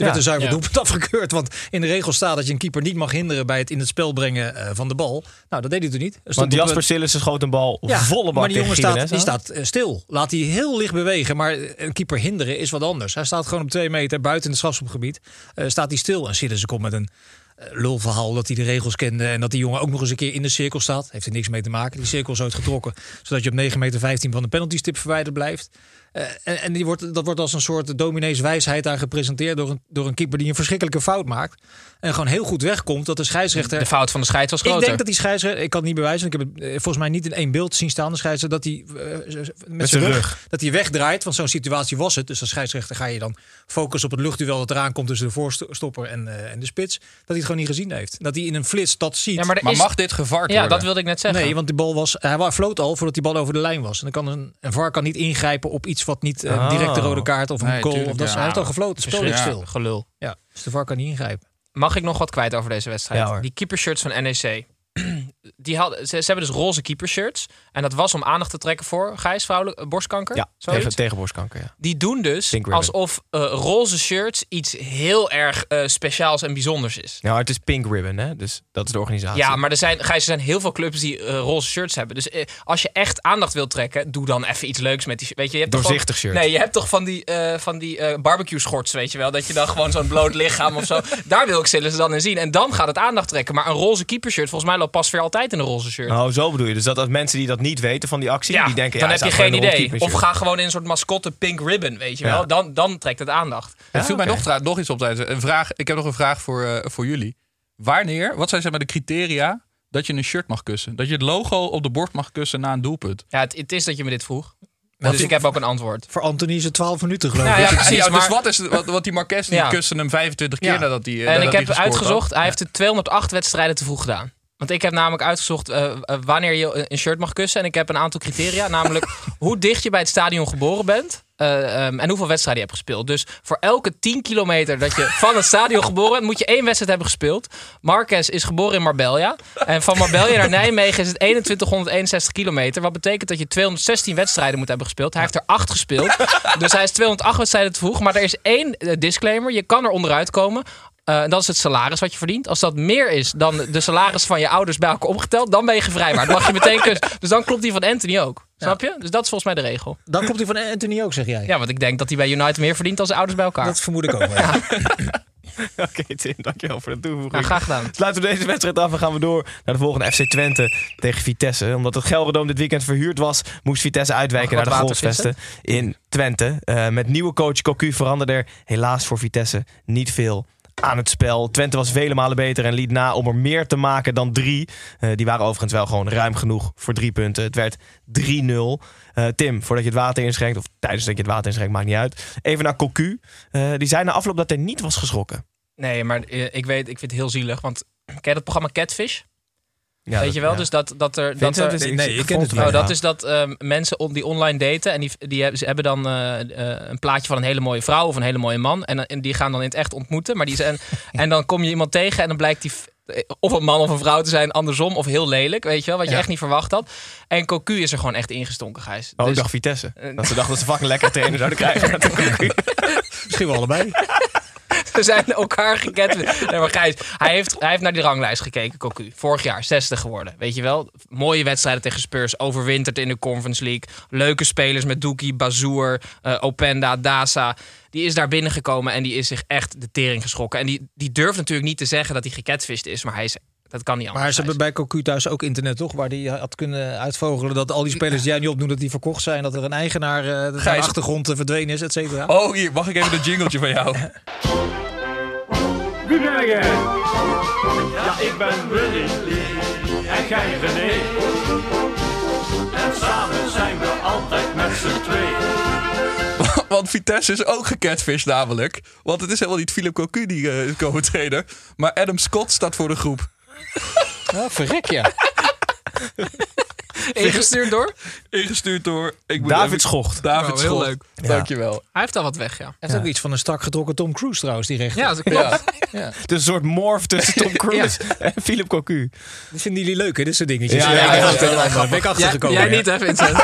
Er werd een zuiver Ja. doelpunt afgekeurd. Want in de regel staat dat je een keeper niet mag hinderen bij het in het spel brengen eh, van de bal. Nou, dat deed hij toen niet. Stond Want Jasper Sillissen schoot een bal ja, volle bak maar die jongen staat, die staat eh, stil. Laat hij heel licht bewegen. Maar een keeper hinderen is wat anders. Hij staat gewoon op twee meter buiten het strafschopgebied. Eh, staat hij stil. En Sillissen komt met een lulverhaal dat hij de regels kende. En dat die jongen ook nog eens een keer in de cirkel staat. Heeft er niks mee te maken. Die cirkel is ooit getrokken. Zodat je op 9 meter 15 van de penaltystip verwijderd blijft. Eh, en en die wordt, dat wordt als een soort dominees wijsheid daar gepresenteerd door een, door een keeper die een verschrikkelijke fout maakt. En gewoon heel goed wegkomt dat de scheidsrechter. De fout van de scheids was Ik groter. denk dat die scheidsrechter, ik kan het niet bewijzen, want ik heb het eh, volgens mij niet in één beeld zien staan. De scheidsrechter dat hij eh, met, zijn zijn rug, dat hij wegdraait, want zo'n situatie was het. Dus als scheidsrechter ga je dan focussen op het luchtduel dat eraan komt tussen de voorstopper en, eh, en de spits. Dat hij het gewoon niet gezien heeft. Dat hij in een flits dat ziet. ja, maar Maar is, mag dit gevard ja, worden? dat wilde ik net zeggen. Nee, want die bal was, hij floot al voordat die bal over de lijn was. En dan kan een, een VAR kan niet ingrijpen op iets wat niet eh, Oh. direct de rode kaart of een Nee, goal. tuurlijk, of dat, ja. Hij heeft al gefloten, stil. Gelul. Ja, dus de VAR kan niet ingrijpen. Mag ik nog wat kwijt over deze wedstrijd? Ja, die keepershirts van NEC. die hadden, ze, ze hebben dus roze keepershirts. En dat was om aandacht te trekken voor, Gijs, vrouwelijk, eh, borstkanker? Ja, tegen, tegen borstkanker, ja. Die doen dus alsof eh, roze shirts iets heel erg eh, speciaals en bijzonders is. Nou, het is Pink Ribbon, hè? Dus dat is de organisatie. Ja, maar er zijn, Gijs, er zijn heel veel clubs die roze shirts hebben. Dus als je echt aandacht wilt trekken, doe dan even iets leuks met die. Weet je, je hebt toch Doorzichtig gewoon- shirt. Nee, je hebt toch van die, van die eh, barbecue schorts, weet je wel. Dat je dan gewoon zo'n bloot lichaam of zo. Daar wil ik ze dan in zien. En dan gaat het aandacht trekken. Maar een roze keepershirt, volgens mij pas weer altijd in een roze shirt. Oh, zo bedoel je. Dus dat als mensen die dat niet weten van die actie, ja, die denken... dan ja, heb je geen idee. Of ga gewoon in een soort mascotte pink ribbon, weet je Ja. wel. Dan, dan trekt het aandacht. Er viel mij oké. nog, iets op tijdens. Een vraag, ik heb nog een vraag voor, eh, voor jullie. Wanneer, wat zijn zeg maar de criteria dat je een shirt mag kussen? Dat je het logo op de borst mag kussen na een doelpunt? Ja, het, het is dat je me dit vroeg. Dus het- ik heb ook een antwoord. Voor Anthony is het 12 minuten geloof Nou ik. ja, precies, Ja, dus maar- wat is het- wat, wat die Marquez die Ja. kussen hem 25 keer Ja. nadat hij eh, En nadat ik heb had? uitgezocht, hij heeft de 208 wedstrijden te vroeg gedaan. Want ik heb namelijk uitgezocht eh, eh, wanneer je een shirt mag kussen. En ik heb een aantal criteria. namelijk hoe dicht je bij het stadion geboren bent. eh, ehm, en hoeveel wedstrijden je hebt gespeeld. Dus voor elke 10 kilometer dat je van het stadion geboren bent, moet je één wedstrijd hebben gespeeld. Marquez is geboren in Marbella. En van Marbella naar Nijmegen is het 2161 kilometer. Wat betekent dat je 216 wedstrijden moet hebben gespeeld. Hij heeft er 8 gespeeld. Dus hij is 208 wedstrijden te vroeg. Maar er is één disclaimer. Je kan er onderuit komen. Eh, en dat is het salaris wat je verdient. Als dat meer is dan de salaris van je ouders bij elkaar opgeteld, dan ben je gevrijwaard. Dan mag je meteen. Dus dan klopt die van Anthony ook. Snap je? Dus dat is volgens mij de regel. Dan komt hij van Anthony ook, zeg jij. Ja, want ik denk dat hij bij United meer verdient dan zijn ouders bij elkaar. Dat vermoed ik ook wel. Oké, Tim, dankjewel voor de toevoeging. Ja, graag gedaan. Sluiten we deze wedstrijd af en gaan we door naar de volgende FC Twente tegen Vitesse. Omdat het Gelredome dit weekend verhuurd was, moest Vitesse uitwijken naar de Golfsvesten in Twente. Eh, met nieuwe coach Cocu veranderde er helaas voor Vitesse niet veel aan het spel. Twente was vele malen beter en liet na om er meer te maken dan drie. Eh, die waren overigens wel gewoon ruim genoeg voor drie punten. Het werd 3-0. Eh, Tim, voordat je het water inschenkt, of tijdens dat je het water inschenkt, maakt niet uit. Even naar Cocu. Eh, die zei na afloop dat hij niet was geschrokken. Nee, maar ik weet, ik vind het heel zielig. Want ken je dat programma Catfish? Ja, weet dat- je wel? ja. Dus dat, dat er. Dat er is- nee, ik ken het wel, Oh, dat is dat ehm, mensen on, die online daten en die, die hebben, ze hebben dan eh, eh, een plaatje van een hele mooie vrouw of een hele mooie man. En, die gaan dan in het echt ontmoeten. Maar die zijn, en dan kom je iemand tegen en dan blijkt die eh, of een man of een vrouw te zijn, andersom of heel lelijk, weet je wel, wat je Ja. echt niet verwacht had. En Cocu is er gewoon echt ingestonken, Gijs. Oh, ik Dus- dacht Vitesse. Dat ze dachten dat ze fucking lekker trainer zouden krijgen. Misschien wel allebei. Ze zijn elkaar gekend. Nee, maar Gijs, hij heeft, hij heeft naar die ranglijst gekeken, Cocu. Vorig jaar, 60 geworden. Weet je wel? Mooie wedstrijden tegen Spurs. Overwinterd in de Conference League. Leuke spelers met Doekie, Bazoer, eh, Openda, Dasa. Die is daar binnengekomen en die is zich echt de tering geschrokken. En die, die durft natuurlijk niet te zeggen dat hij gecatfished is. Maar hij is, dat kan niet anders. Maar ze hebben bij Cocu thuis ook internet, toch? Waar die had kunnen uitvogelen dat al die spelers die jij nu opnoemt, dat die verkocht zijn. Dat er een eigenaar eh, dat Gijs- de achtergrond eh, verdwenen is, et cetera. Oh, hier, mag ik even een jingletje van jou? Wie ben jij? Ja, ik ben Willy en jij René. En samen zijn we altijd met z'n tweeën. Want Vitesse is ook gecatfish namelijk. Want het is helemaal niet Philip Cocu die eh, is komen trainen. Maar Adam Scott staat voor de groep. Ja, verrek ja. Ingestuurd door? Ingestuurd door... Ik moet David even- Schocht. David Oh, heel Schocht. leuk. Dankjewel. Hij heeft al wat weg, ja. Hij heeft ook iets van een strak getrokken Tom Cruise trouwens, die rechter. Ja, dat klopt. Het is een soort morph tussen Tom Cruise en Philip Cocu. Dat vinden jullie leuk, hè? Dit soort dingetjes. Ja, Ja, ja, ja, ja, ja, ja, ja, ben ik Jij, achtergekomen. jij ja. niet, hè, Vincent?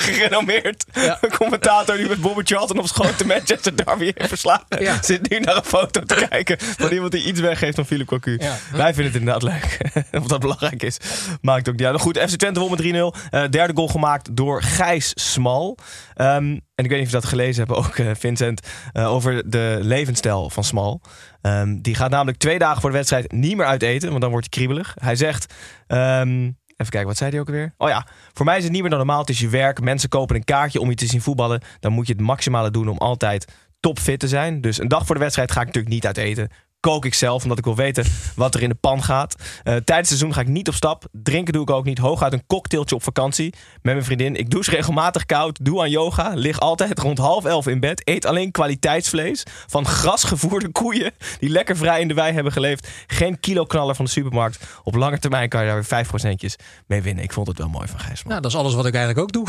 gerenommeerd Ja. commentator die met Bobby Charlton op schoot de Manchester Derby heeft verslagen. Ja. Zit nu naar een foto te kijken van iemand die iets weggeeft van Philip Cocu. Ja. Wij vinden het inderdaad leuk. of dat belangrijk is, maakt ook niet uit. Goed, FC Twente won met 3-0. Eh, derde goal gemaakt door Gijs Smal. Ehm, en ik weet niet of je dat gelezen hebt ook, eh, Vincent, eh, over de levensstijl van Smal. Ehm, die gaat namelijk twee dagen voor de wedstrijd niet meer uit eten, want dan wordt hij kriebelig. Hij zegt... ehm, Even kijken, wat zei hij ook alweer? Oh ja, voor mij is het niet meer dan normaal. Het is je werk. Mensen kopen een kaartje om je te zien voetballen. Dan moet je het maximale doen om altijd topfit te zijn. Dus een dag voor de wedstrijd ga ik natuurlijk niet uit eten. Kook ik zelf, omdat ik wil weten wat er in de pan gaat. Eh, tijdens het seizoen ga ik niet op stap. Drinken doe ik ook niet. Hooguit een cocktailtje op vakantie met mijn vriendin. Ik douche regelmatig koud. Doe aan yoga. Lig altijd rond half elf in bed. Eet alleen kwaliteitsvlees van grasgevoerde koeien. Die lekker vrij in de wei hebben geleefd. Geen kiloknaller van de supermarkt. Op lange termijn kan je daar weer vijf procentjes mee winnen. Ik vond het wel mooi van Gijs. Nou, dat is alles wat ik eigenlijk ook doe.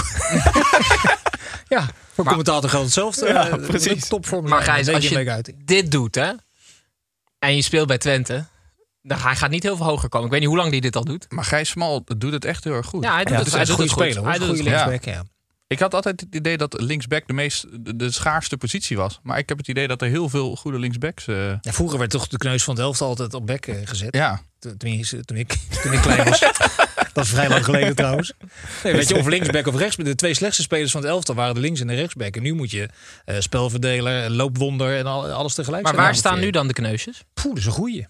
ja, voor commentator geldt hetzelfde. Ja, Eh, precies. Topvorm Maar Gijs, als je dit doet, hè, en je speelt bij Twente, Nou, hij gaat niet heel veel hoger komen. Ik weet niet hoe lang hij dit al doet. Maar Gijs Smal doet het echt heel erg goed. Ja, hij doet Ja, het, het hij is een doet goede het goed. speler. Hij doet een het linksback, ja. Ik had altijd het idee dat linksback de, meest, de, de schaarste positie was. Maar ik heb het idee dat er heel veel goede linksbacks... eh, Ja, vroeger werd toch de kneus van het elftal altijd op bek eh, gezet. ja, tenminste, toen, ik, toen ik klein was. dat is vrij lang geleden trouwens. Nee, weet je, of linksback of rechtsback. De twee slechtste spelers van het elftal waren de links- en de rechtsback. En nu moet je eh, spelverdeler, loopwonder en al, alles tegelijk Maar zijn. waar staan nu dan de kneusjes? Poeh, dat is een goeie.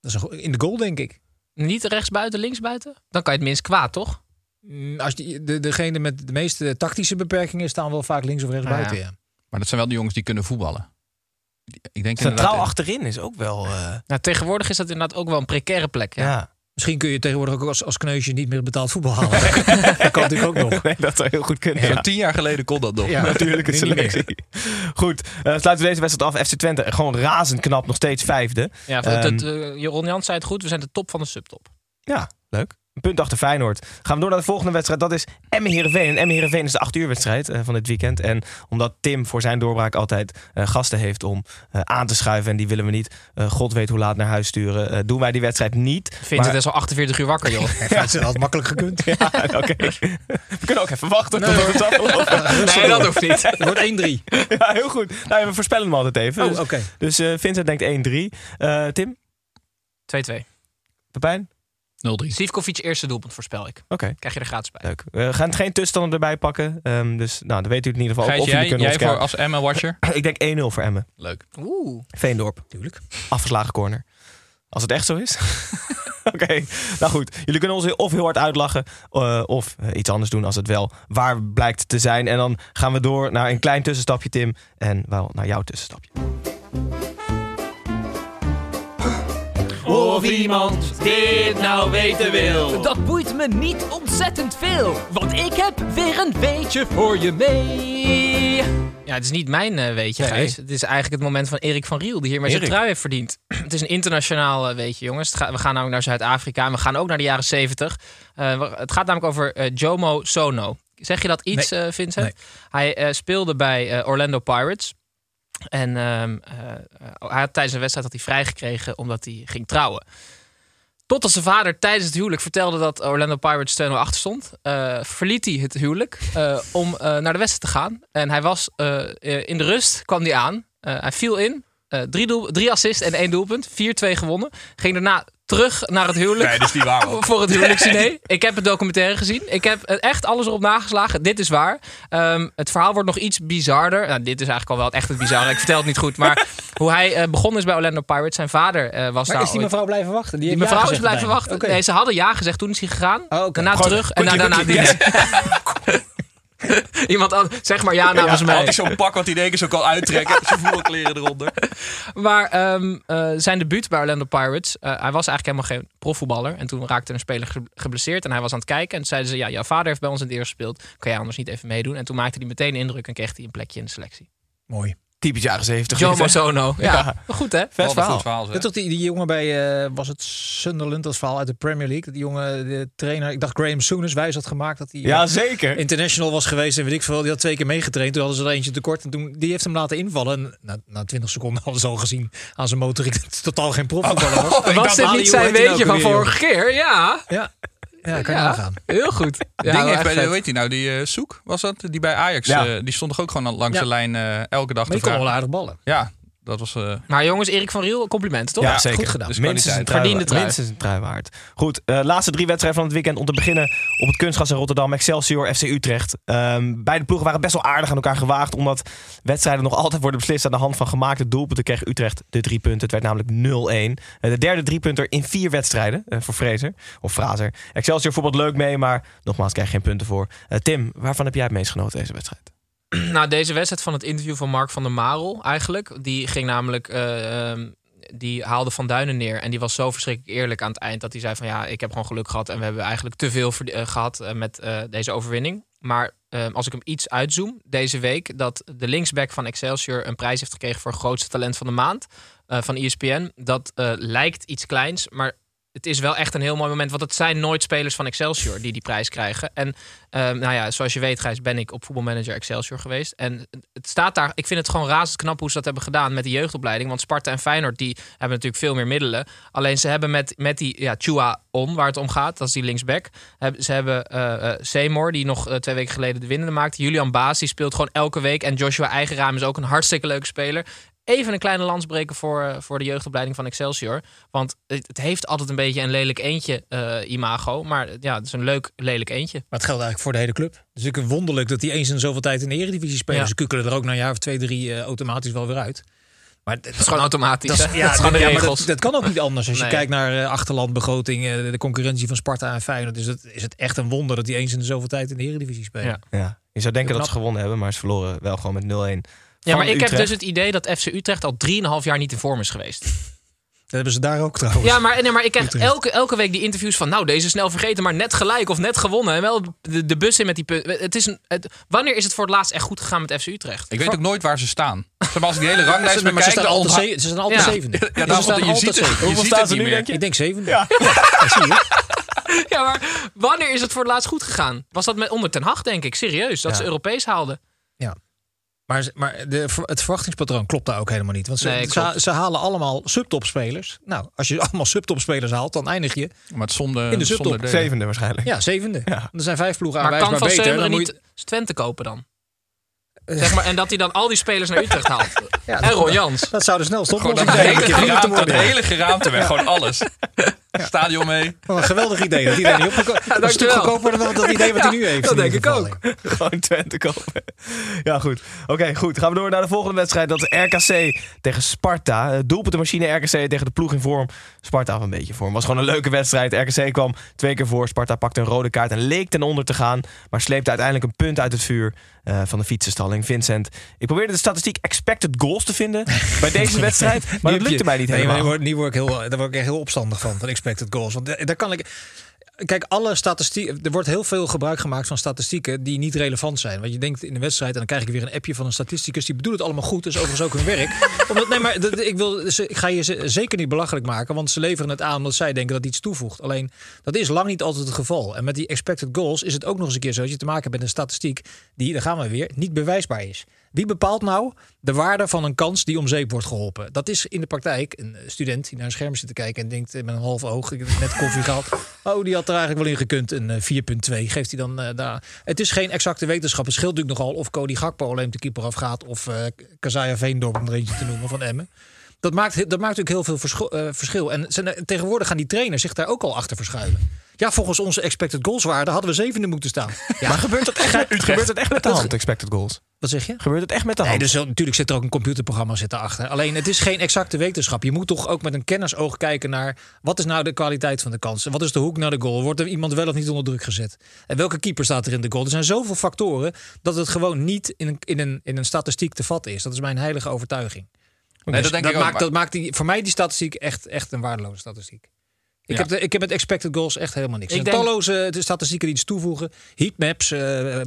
Dat is een. In de goal, denk ik. Niet rechtsbuiten, linksbuiten? Dan kan je het minst kwaad, toch? Mm, Als die, de, degene met de meeste tactische beperkingen staan wel vaak links of rechts ja. buiten. Ja. maar dat zijn wel de jongens die kunnen voetballen. Ik denk Centraal achterin is ook wel... eh, Nou, tegenwoordig is dat inderdaad ook wel een precaire plek. Ja. ja. Misschien kun je tegenwoordig ook als, als kneusje niet meer betaald voetbal halen. dat kan natuurlijk ook nog. Nee, dat zou heel goed kunnen. Ja. tien jaar geleden kon dat nog. Ja, niet meer. selectie. Goed, eh, sluiten we deze wedstrijd af. FC Twente gewoon razend knap, nog steeds vijfde. Ja, het, Ehm, het, eh, Jans zei het goed, we zijn de top van de subtop. Ja, leuk. Een punt achter Feyenoord. Gaan we door naar de volgende wedstrijd. Dat is Emmen-Heerenveen. En Emmen-Heerenveen is de 8 uur wedstrijd eh, van dit weekend. En omdat Tim voor zijn doorbraak altijd eh, gasten heeft om eh, aan te schuiven. En die willen we niet, god weet hoe laat, naar huis sturen. doen wij die wedstrijd niet. Vindt Maar- het is al 48 uur wakker, joh. Ja, het had makkelijk gekund. Ja, oké. We kunnen ook even wachten tot het. Nee, dat hoeft niet. Het wordt 1-3. Ja, heel goed. Nou, we voorspellen hem altijd even. Oh, Dus- oké. Dus eh, Vincent denkt 1-3. Eh, Tim? 2-2. Pepijn? 0-3. Sivkovic eerste doelpunt voorspel ik. Oké. Krijg je er gratis bij. Leuk. We gaan geen tussenstanden erbij pakken. Ehm, dus nou, dan weet u het in ieder geval. Gijs, Of jullie jij, kunnen jij voor kijken. als Emma-watcher? Ik denk 1-0 voor Emmen. Leuk. Oeh. Veendorp. Tuurlijk. Afgeslagen corner. Als het echt zo is. Oké, nou goed. Jullie kunnen ons of heel hard uitlachen eh, of eh, iets anders doen als het wel waar blijkt te zijn. En dan gaan we door naar een klein tussenstapje, Tim. En wel naar jouw tussenstapje. Of iemand dit nou weten wil. Dat boeit me niet ontzettend veel, want ik heb weer een weetje voor je mee. Ja, het is niet mijn eh, weetje, Nee. Het is eigenlijk het moment van Erik van Riel, die hiermee zijn Erik. trui heeft verdiend. het is een internationaal eh, weetje, jongens. Ga- we gaan namelijk naar Zuid-Afrika en we gaan ook naar de jaren 70. Eh, het gaat namelijk over Jomo Sono. Zeg je dat iets, Nee. eh, Vincent? Nee. Hij eh, speelde bij Orlando Pirates. En ehm, eh, eh, hij tijdens een wedstrijd had hij vrijgekregen omdat hij ging trouwen. Totdat zijn vader tijdens het huwelijk vertelde dat Orlando Pirates 2-0 achter stond, eh, verliet hij het huwelijk om naar de wedstrijd te gaan. En hij was in de rust, kwam hij aan. Hij viel in. drie, doel, drie assists en één doelpunt. 4-2 gewonnen. Ging daarna terug naar het huwelijk. Nee, dat is niet waar, man. Voor het huwelijksdiner. Ik heb het documentaire gezien. Ik heb echt alles erop nageslagen. Dit is waar. Ehm, het verhaal wordt nog iets bizarder. Nou, dit is eigenlijk al wel echt het bizarre. Ik vertel het niet goed. Maar hoe hij eh, begonnen is bij Orlando Pirates. Zijn vader eh, was Maar daar is die ooit- mevrouw blijven wachten? die heeft ja mevrouw is blijven wachten. Nee, ze hadden ja gezegd. Toen is hij gegaan. Oh. Daarna Gewoon terug. En daarna quickie. Iemand anders, zeg maar ja namens mij. Had hij zo'n pak wat hij één keer zo kan uittrekken. Zijn voetbalkleren eronder. Maar ehm, eh, zijn debuut bij Orlando Pirates, eh, hij was eigenlijk helemaal geen profvoetballer. En toen raakte een speler ge- geblesseerd en hij was aan het kijken. En toen zeiden ze, ja, jouw vader heeft bij ons in het eerste gespeeld. Kan jij anders niet even meedoen? En toen maakte hij meteen indruk en kreeg hij een plekje in de selectie. Mooi. Typisch jaren 70. Joe dit, hè? Mosono. Ja, Ja. goed hè? Vet verhaal. goed verhaal, Dat zeg. toch die, die jongen bij, eh, was het Sunderland, dat verhaal uit de Premier League. Dat die jongen, de trainer, ik dacht Graham Souness wijs had gemaakt dat hij eh, Ja, zeker. international was geweest en weet ik veel. Die had twee keer meegetraind. Toen hadden ze er eentje tekort en toen, die heeft hem laten invallen. En na, na 20 seconden hadden ze al gezien aan zijn motor dat het totaal geen profvoetballer was. Ik Was dit niet zijn weetje nou van vorige keer? Ja. Ja, ja kan je Ja. nagaan. Heel goed. Ja, Ding heeft bij de, weet je nou, die eh Soek was dat? Die bij Ajax, Ja. eh, die stond toch ook gewoon langs Ja. de lijn eh, elke dag Maar te die kon wel vragen. aardig ballen. Ja, dat was... eh, Maar jongens, Erik van Riel, complimenten toch? Ja, zeker. goed gedaan. Dus minstens een trui, Verdiende trui. Minstens een trui waard. Goed, eh, laatste drie wedstrijden van het weekend. Om te beginnen op het kunstgras in Rotterdam. Excelsior, FC Utrecht. Ehm, beide ploegen waren best wel aardig aan elkaar gewaagd. Omdat wedstrijden nog altijd worden beslist aan de hand van gemaakte doelpunten. Kreeg Utrecht de drie punten. Het werd namelijk 0-1. Eh, de derde driepunter in vier wedstrijden voor Fraser. Of Fraser. Excelsior voetbalt leuk mee, maar nogmaals krijg je geen punten voor. Tim, waarvan heb jij het meest genoten deze wedstrijd? Nou, deze wedstrijd van het interview van Mark van der Marel eigenlijk. Die ging namelijk... eh, ehm, die haalde Van Duinen neer. En die was zo verschrikkelijk eerlijk aan het eind. Dat hij zei van ja, ik heb gewoon geluk gehad. En we hebben eigenlijk te veel eh, gehad eh, met deze overwinning. Maar eh, als ik hem iets uitzoom deze week. Dat de linksback van Excelsior een prijs heeft gekregen voor grootste talent van de maand. van ESPN. Dat lijkt iets kleins. Maar het is wel echt een heel mooi moment. Want het zijn nooit spelers van Excelsior die die prijs krijgen. En ehm, nou ja, zoals je weet, Gijs, ben ik op voetbalmanager Excelsior geweest. En het staat daar. Ik vind het gewoon razend knap hoe ze dat hebben gedaan met de jeugdopleiding. Want Sparta en Feyenoord die hebben natuurlijk veel meer middelen. Alleen ze hebben met, met die ja, Chua On, waar het om gaat, dat is die linksback. Ze hebben eh, Seymour, die nog eh, twee weken geleden de winnende maakte. Julian Baas, speelt gewoon elke week. En Joshua Eigenraam is ook een hartstikke leuke speler. Even een kleine lansbreker voor, eh, voor de jeugdopleiding van Excelsior. Want het, het heeft altijd een beetje een lelijk eentje eh, imago. Maar eh, ja, het is een leuk lelijk eentje. Maar het geldt eigenlijk voor de hele club. Het is natuurlijk wonderlijk dat die eens in zoveel tijd in de Eredivisie spelen. Ja. Ze kukkelen er ook na een jaar of twee, drie eh, automatisch wel weer uit. Maar het is gewoon automatisch, Dat is, hè? ja, Dat is gewoon de ja, dat, dat kan ook niet anders. Als je kijkt naar eh, achterlandbegroting, eh, de concurrentie van Sparta en Feyenoord, is het, is het echt een wonder dat die eens in de zoveel tijd in de Eredivisie spelen. Ja. Je zou denken dat ze gewonnen hebben, maar ze verloren wel gewoon met 0-1. Ja, maar ik heb dus het idee dat FC Utrecht al 3,5 jaar niet in vorm is geweest. Dat hebben ze daar ook trouwens. Ja, maar, nee, maar ik krijg elke, elke week die interviews van... nou, deze snel vergeten, maar net gelijk of net gewonnen. En wel de, de bus in met die punten. Het is een, het, wanneer is het voor het laatst echt goed gegaan met FC Utrecht? Ik weet ook nooit waar ze staan. Maar als ik die hele ranglijst Ze- maar bekijk... ze staan altijd ze- ze staan altijd Ja. zevende. Ja, Ze daarom, staan je altijd ziet het, zevende. je ziet het niet meer. Ik denk zevende. Ja. zie je. Ja, maar wanneer is het voor het laatst goed gegaan? Was dat met onder Ten Hag, denk ik. Serieus, dat Ja. ze Europees haalden. Ja. Maar, maar de, het verwachtingspatroon klopt daar ook helemaal niet. Want ze, Nee, ze, halen allemaal subtopspelers. Nou, als je allemaal subtopspelers haalt, dan eindig je Maar het zonder, in de subtop. zonder. Zevende waarschijnlijk. Ja, zevende. Er zijn vijf ploegen Maar kan Van beter. Dan moet niet je, Twente kopen dan? Zeg maar, en dat hij dan al die spelers naar Utrecht haalt. ja, en Ron Jans. Dat zou de snelste Gewoon oplossing dat zijn. hele, geraamte, te dat hele geraamte weg. Gewoon alles. Stadion mee. Wat een geweldig idee. Dat idee niet opgekomen. een stuk goedkoper dan dat idee wat hij nu heeft. dat denk ik ook. Gewoon Twente kopen. Ja, goed. Oké, goed. Gaan we door naar de volgende wedstrijd. Dat is RKC tegen Sparta. Eh, Doelpuntenmachine RKC tegen de ploeg in vorm. Sparta of een beetje vorm. Was gewoon een leuke wedstrijd. RKC kwam twee keer voor. Sparta pakte een rode kaart en leek ten onder te gaan. Maar sleepte uiteindelijk een punt uit het vuur eh, van de fietsenstalling. Vincent, ik probeerde de statistiek expected goals te vinden bij deze wedstrijd. Maar dat lukte mij niet nee, helemaal. maar nu word, ik heel, daar word ik echt heel opstandig van, van expected goals. Want eh, daar kan ik... Kijk, alle statistieken. Er wordt heel veel gebruik gemaakt van statistieken die niet relevant zijn. Want je denkt in de wedstrijd, en dan krijg ik weer een appje van een statisticus. Die bedoelt het allemaal goed. Dat is overigens ook hun werk. Omdat, nee, maar ik, wil, ze- ik ga je ze zeker niet belachelijk maken. Want ze leveren het aan omdat zij denken dat iets toevoegt. Alleen dat is lang niet altijd het geval. En met die expected goals is het ook nog eens een keer zo dat je te maken hebt met een statistiek die, daar gaan we weer, niet bewijsbaar is. Wie bepaalt nou de waarde van een kans die om zeep wordt geholpen? Dat is in de praktijk een student die naar een scherm zit te kijken en denkt eh, met een half oog, ik heb net koffie gehaald. Oh, die had er eigenlijk wel in gekund, een eh, 4.2. Geeft hij dan eh, daar. Het is geen exacte wetenschap. Het scheelt natuurlijk nogal of Cody Gakpo alleen de keeper afgaat of eh Kazaya Veendorp om er eentje te noemen van Emmen. Dat maakt, dat maakt natuurlijk heel veel eh, verschil. En tegenwoordig gaan die trainers zich daar ook al achter verschuilen. Ja, volgens onze expected goals waarde hadden we zevende moeten staan. Ja, Maar gebeurt dat echt, gebeurt dat echt met de hand, expected goals? wat zeg je? Gebeurt het echt met de Nee, hand? dus natuurlijk zit er ook een computerprogramma zit achter. Alleen het is geen exacte wetenschap. Je moet toch ook met een kennersoog kijken naar wat is nou de kwaliteit van de kansen? Wat is de hoek naar de goal? Wordt er iemand wel of niet onder druk gezet? En welke keeper staat er in de goal? Er zijn zoveel factoren dat het gewoon niet in een, in een, in een statistiek te vatten is. Dat is mijn heilige overtuiging. Nee, Dus dat denk ik ook, maakt, dat maakt die, voor mij die statistiek echt, echt een waardeloze statistiek. Ik, Ja. heb de, ik heb met expected goals echt helemaal niks. Ik denk- talloze de statistieken die iets toevoegen. Heatmaps, eh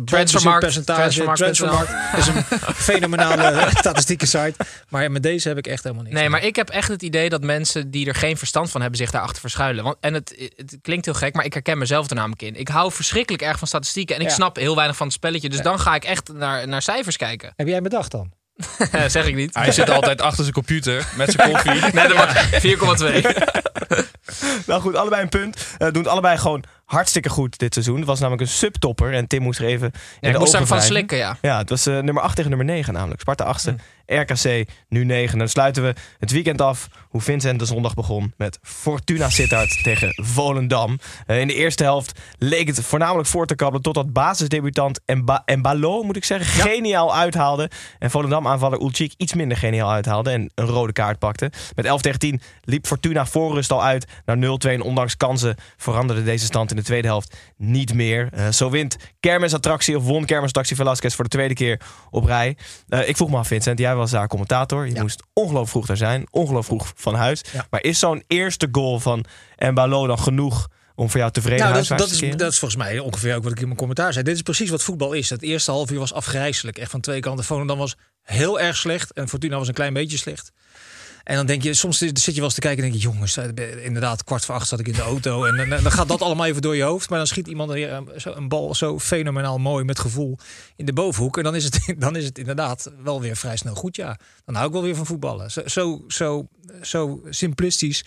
Transfermarkt, percentage, transfermarkt.nl. transfermarkt. is een fenomenale statistieke site. Maar met deze heb ik echt helemaal niks. Nee, maar ik heb echt het idee dat mensen die er geen verstand van hebben zich daarachter verschuilen. Want, en het, het klinkt heel gek, maar ik herken mezelf er namelijk in. Ik hou verschrikkelijk erg van statistieken en ik Ja. snap heel weinig van het spelletje. Dus dan ga ik echt naar, naar cijfers kijken. Heb jij bedacht dan? zeg ik niet. Hij zit altijd achter zijn computer met zijn koffie. Nee, dat mag 4,2. Nou goed, allebei een punt. Eh doen het allebei gewoon hartstikke goed dit seizoen. Het was namelijk een subtopper. En Tim moest er even in Ja, ik de moest ogen daarvan wrijven. slikken, ja. Ja, het was eh, nummer 8 tegen nummer 9 namelijk. Sparta 8e, Hm. RKC nu 9. En dan sluiten we het weekend af hoe Vincent de zondag begon met Fortuna Sittard tegen Volendam. Eh, in de eerste helft leek het voornamelijk voor te kabbelen totdat basisdebutant Mba Mbalo, moet ik zeggen, geniaal uithaalde. En Volendam aanvaller Ulchik iets minder geniaal uithaalde en een rode kaart pakte. Met 11 tegen 10 liep Fortuna voor rust al uit naar 0-2. En ondanks kansen veranderde deze stand in de tweede helft niet meer. Eh, zo wint kermisattractie of won kermisattractie Velasquez voor de tweede keer op rij. Eh, ik vroeg me af, Vincent, jij was daar commentator. Je moest ongelooflijk vroeg daar zijn, ongelooflijk vroeg van huis. Ja. Maar is zo'n eerste goal van Mbalo dan genoeg om voor jou tevreden Nou, dat, dat, te is, dat is volgens mij ongeveer ook wat ik in mijn commentaar zei. Dit is precies wat voetbal is. Het eerste half uur was afgrijzelijk. Echt van twee kanten. Volendam was heel erg slecht. En Fortuna was een klein beetje slecht. En dan denk je, soms zit je wel eens te kijken en denk je, jongens, eh, inderdaad, kwart voor acht zat ik in de auto. En dan, dan gaat dat allemaal even door je hoofd. Maar dan schiet iemand weer een, zo- een bal zo fenomenaal mooi met gevoel in de bovenhoek. En dan is het, dan is het inderdaad wel weer vrij snel goed, ja. Dan hou ik wel weer van voetballen. Zo, zo, zo, zo simplistisch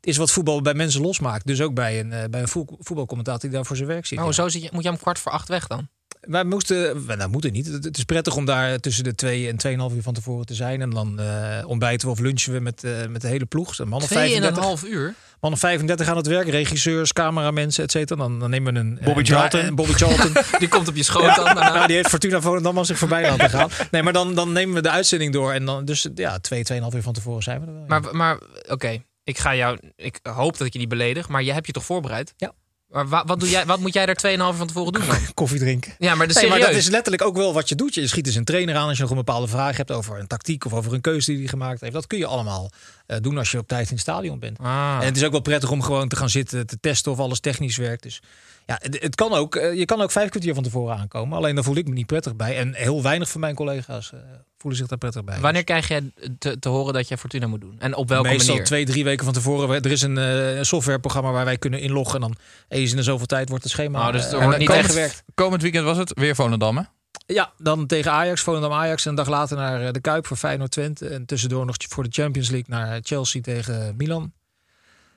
is wat voetbal bij mensen losmaakt. Dus ook bij een, eh, bij een voet- voetbalcommentator die daar voor zijn werk zit. Oh, ja. zo zit je, moet je om kwart voor acht weg dan? Wij moesten, nou moeten niet. Het is prettig om daar tussen de twee en 2,5 uur van tevoren te zijn. En dan eh, ontbijten we of lunchen we met, eh, met de hele ploeg. Een man of Twee en een 35. half uur? Man of 35 aan het werk, regisseurs, cameramensen, et cetera. Dan, dan nemen we een... Bobby eh, Charlton. een Bobby Charlton. Die komt op je schoot dan daarna. Nou, die heeft Fortuna Volendam al zich voorbij laten gaan. Nee, maar dan, dan nemen we de uitzending door. En dan, dus ja, twee, tweeënhalf uur van tevoren zijn we er wel. Maar, maar oké, ik ga jou. Ik hoop dat ik je niet beledig, maar jij hebt je toch voorbereid? Ja. Maar wa- wat, doe jij, wat moet jij er 2,5 uur van tevoren doen dan? Koffie drinken. Ja, maar, Nee, maar dat is letterlijk ook wel wat je doet. Je schiet dus een trainer aan als je nog een bepaalde vraag hebt over een tactiek of over een keuze die hij gemaakt heeft. Dat kun je allemaal eh, doen als je op tijd in het stadion bent. Ah. En het is ook wel prettig om gewoon te gaan zitten, te testen of alles technisch werkt. Dus ja, het, kan ook. eh, je kan ook vijf kwartier van tevoren aankomen. Alleen daar voel ik me niet prettig bij. En heel weinig van mijn collega's eh, voelen zich daar prettig bij. Wanneer krijg jij te, te horen dat je Fortuna moet doen? En op welke Meestal manier? twee, drie weken van tevoren. Er is een eh, softwareprogramma waar wij kunnen inloggen. En dan eens in de zoveel tijd wordt het schema dus er wordt en niet gewerkt. Komend weekend was het weer Volendam, hè? Ja, dan tegen Ajax, Volendam Ajax. En een dag later naar de Kuip voor Feyenoord Twente. En tussendoor nog voor de Champions League naar Chelsea tegen Milan.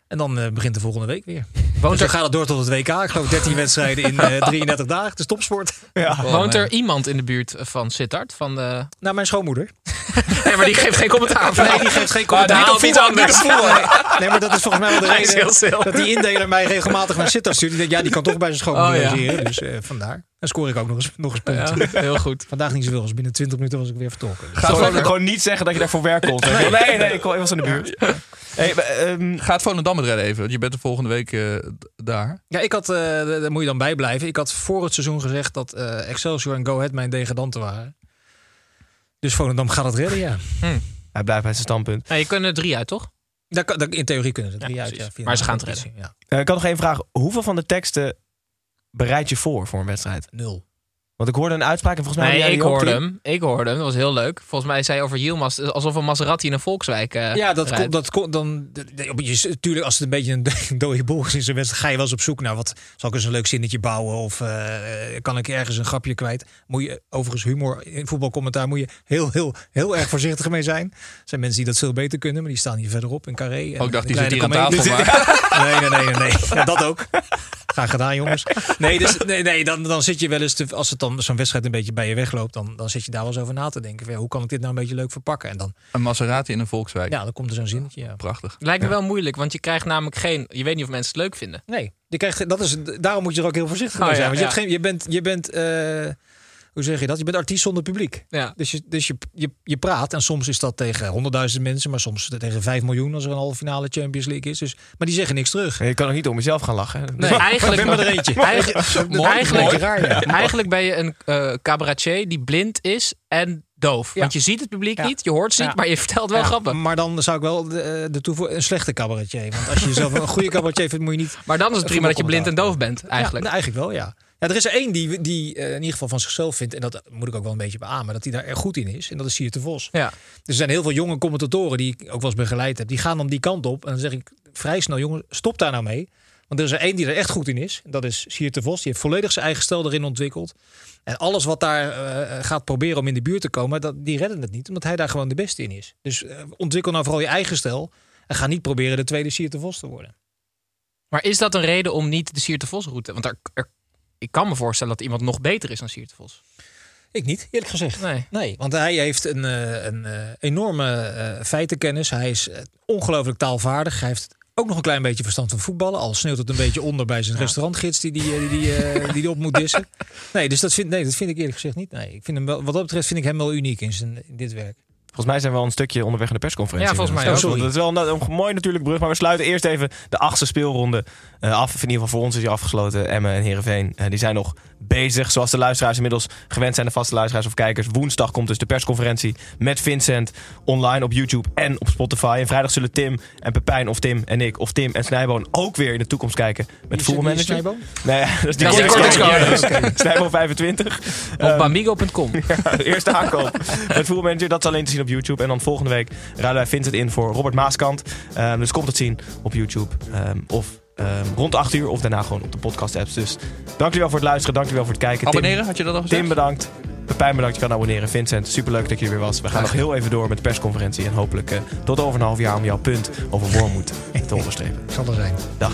En dan eh, begint de volgende week weer. Woont Dus dan er- gaat het door tot het WK. Ik geloof 13 wedstrijden in eh, 33 dagen. Het is topsport. Ja. Woont er iemand in de buurt van Sittard? Van de... Nou, mijn schoonmoeder. Nee, maar die geeft geen commentaar. Nee, die geeft geen commentaar. niet op Niet anders. Nee, maar dat is volgens mij wel de reden stil. dat die indeler mij regelmatig naar Sittard stuurt. Die denkt, ja, die kan toch bij zijn schoonmoeder Oh, ja. logeren. Dus eh, vandaar. Dan scoor ik ook nog eens, nog eens punten. Ja, heel goed. Vandaag niet zoveel als binnen 20 minuten was ik weer vertrokken. Dus- Ga gewoon, gewoon niet zeggen dat je daar voor werk komt. Nee, nee, nee ik was in de buurt. Hey, ehm, Gaat Volendam het redden even? Want je bent de volgende week eh, daar. Ja, ik had, eh, daar moet je dan bij blijven. Ik had voor het seizoen gezegd dat eh, Excelsior en Go Ahead mijn degradanten waren. Dus Volendam gaat het redden, ja. hij blijft bij zijn standpunt. Nee, je kunt er drie uit, toch? Daar, in theorie kunnen ze Ja, drie uit. Ja, Maar ze gaan het competitie, Ja, ik had nog één vraag. Hoeveel van de teksten bereid je voor voor een wedstrijd? nul. Want ik hoorde een uitspraak en volgens mij... Nee, ik hoorde hem. Ik hoorde hem. Dat was heel leuk. Volgens mij zei hij over Yilmaz alsof een Maserati in een Volkswijk eh, Ja, dat komt. Dat komt dan. Natuurlijk, als het een beetje een do- dode boel is in zijn wedstrijd, ga je wel eens op zoek naar wat. Zal ik eens een leuk zinnetje bouwen? Of eh, kan ik ergens een grapje kwijt? Moet je overigens humor in voetbalcommentaar moet je heel, heel, heel erg voorzichtig mee zijn. Er zijn mensen die dat veel beter kunnen, maar die staan hier verderop in carré. En Oh, ik dacht, die zit kleine hier aan tafel, Nee, nee, nee, nee, nee. Ja, dat ook. Graag gedaan, jongens. Nee, dus, nee, nee dan, dan zit je wel eens, te, als het dan zo'n wedstrijd een beetje bij je wegloopt, dan, dan zit je daar wel eens over na te denken. Van, ja, hoe kan ik dit nou een beetje leuk verpakken? En dan, Een Maserati in een Volkswijk. ja, dan komt er zo'n zinnetje. Ja. Prachtig. Lijkt me wel moeilijk, want je krijgt namelijk geen... Je weet niet of mensen het leuk vinden. Nee, je krijgt, dat is, daarom moet je er ook heel voorzichtig Oh, mee zijn. ja, want je, hebt geen, je bent, je bent eh, hoe zeg je dat? Je bent artiest zonder publiek. Ja. Dus, je, dus je, je, je praat en soms is dat tegen honderdduizend mensen, maar soms tegen 5 miljoen als er een halve finale Champions League is. Dus, maar die zeggen niks terug. Je kan ook niet om jezelf gaan lachen. Nee, eigenlijk, Ik ben maar er eentje. Eigenlijk, Mooi, eigenlijk, mooi. Raar, ja. eigenlijk ben je een eh cabaretier die blind is en doof. Ja. Want je ziet het publiek Ja. niet, je hoort ze niet, Ja. maar je vertelt wel Ja, grappen. Maar dan zou ik wel de, eh, de toevoegen een slechte cabaretier. Want als je jezelf een goede cabaretier vindt, moet je niet. Maar dan is het prima dat je blind en doof bent, eigenlijk. Ja, nou, eigenlijk wel, ja. Ja, er is er één die, die eh, in ieder geval van zichzelf vindt, en dat moet ik ook wel een beetje beamen, dat hij daar erg goed in is. En dat is Siert de Vos. Ja. Er zijn heel veel jonge commentatoren die ik ook wel eens begeleid heb. Die gaan dan die kant op. En dan zeg ik vrij snel, jongen, stop daar nou mee. Want er is er één die er echt goed in is. En dat is Siert de Vos. Die heeft volledig zijn eigen stijl erin ontwikkeld. En alles wat daar eh, gaat proberen om in de buurt te komen, dat, die redden het niet. Omdat hij daar gewoon de beste in is. Dus eh, ontwikkel nou vooral je eigen stijl. En ga niet proberen de tweede Siert de Vos te worden. Maar is dat een reden om niet de Siert de Vos route? Want er, er- ik kan me voorstellen dat iemand nog beter is dan Siert Vos. Ik niet, eerlijk gezegd. Nee. Nee, want hij heeft een, eh, een eh, enorme eh, feitenkennis. Hij is ongelooflijk taalvaardig. Hij heeft ook nog een klein beetje verstand van voetballen. Al sneeuwt het een beetje onder bij zijn restaurantgids die die, die, die, die, die op moet dissen. Nee, dus dat vind, nee, dat vind ik eerlijk gezegd niet. Nee, ik vind hem wel, wat dat betreft vind ik hem wel uniek in, zijn, in dit werk. Volgens mij zijn we al een stukje onderweg naar de persconferentie. Ja, volgens mij inmiddels. ook. Dat is wel een, een mooi natuurlijk brug. Maar we sluiten eerst even de achtste speelronde eh, af. In ieder geval voor ons is die afgesloten. Emmen en Heerenveen. eh, die zijn nog bezig. Zoals de luisteraars inmiddels gewend zijn, de vaste luisteraars of kijkers. Woensdag komt dus de persconferentie met Vincent online op YouTube en op Spotify. En vrijdag zullen Tim en Pepijn of Tim en ik of Tim en Snijboon ook weer in de toekomst kijken met voetbalmanager. Snijboon? Nee, dat is die. Snijboon 25. Op bamigo.com. ja, de eerste aankoop. Met voetbalmanager, dat is alleen te zien op YouTube. En dan volgende week ruilen wij Vincent in voor Robert Maaskant. Ehm, dus komt het zien op YouTube. ehm, of ehm, rond 8 uur of daarna gewoon op de podcast apps. Dus dank jullie wel voor het luisteren. Dank jullie wel voor het kijken. Tim- Abonneren, had je dat al gezegd? Tim bedankt. Pepijn bedankt, je kan abonneren. Vincent, superleuk dat je er weer was. We gaan nog heel even door met de persconferentie. En hopelijk eh, tot over een half jaar om jouw punt over Wormoed te onderstrepen. Zal er zijn. Dag.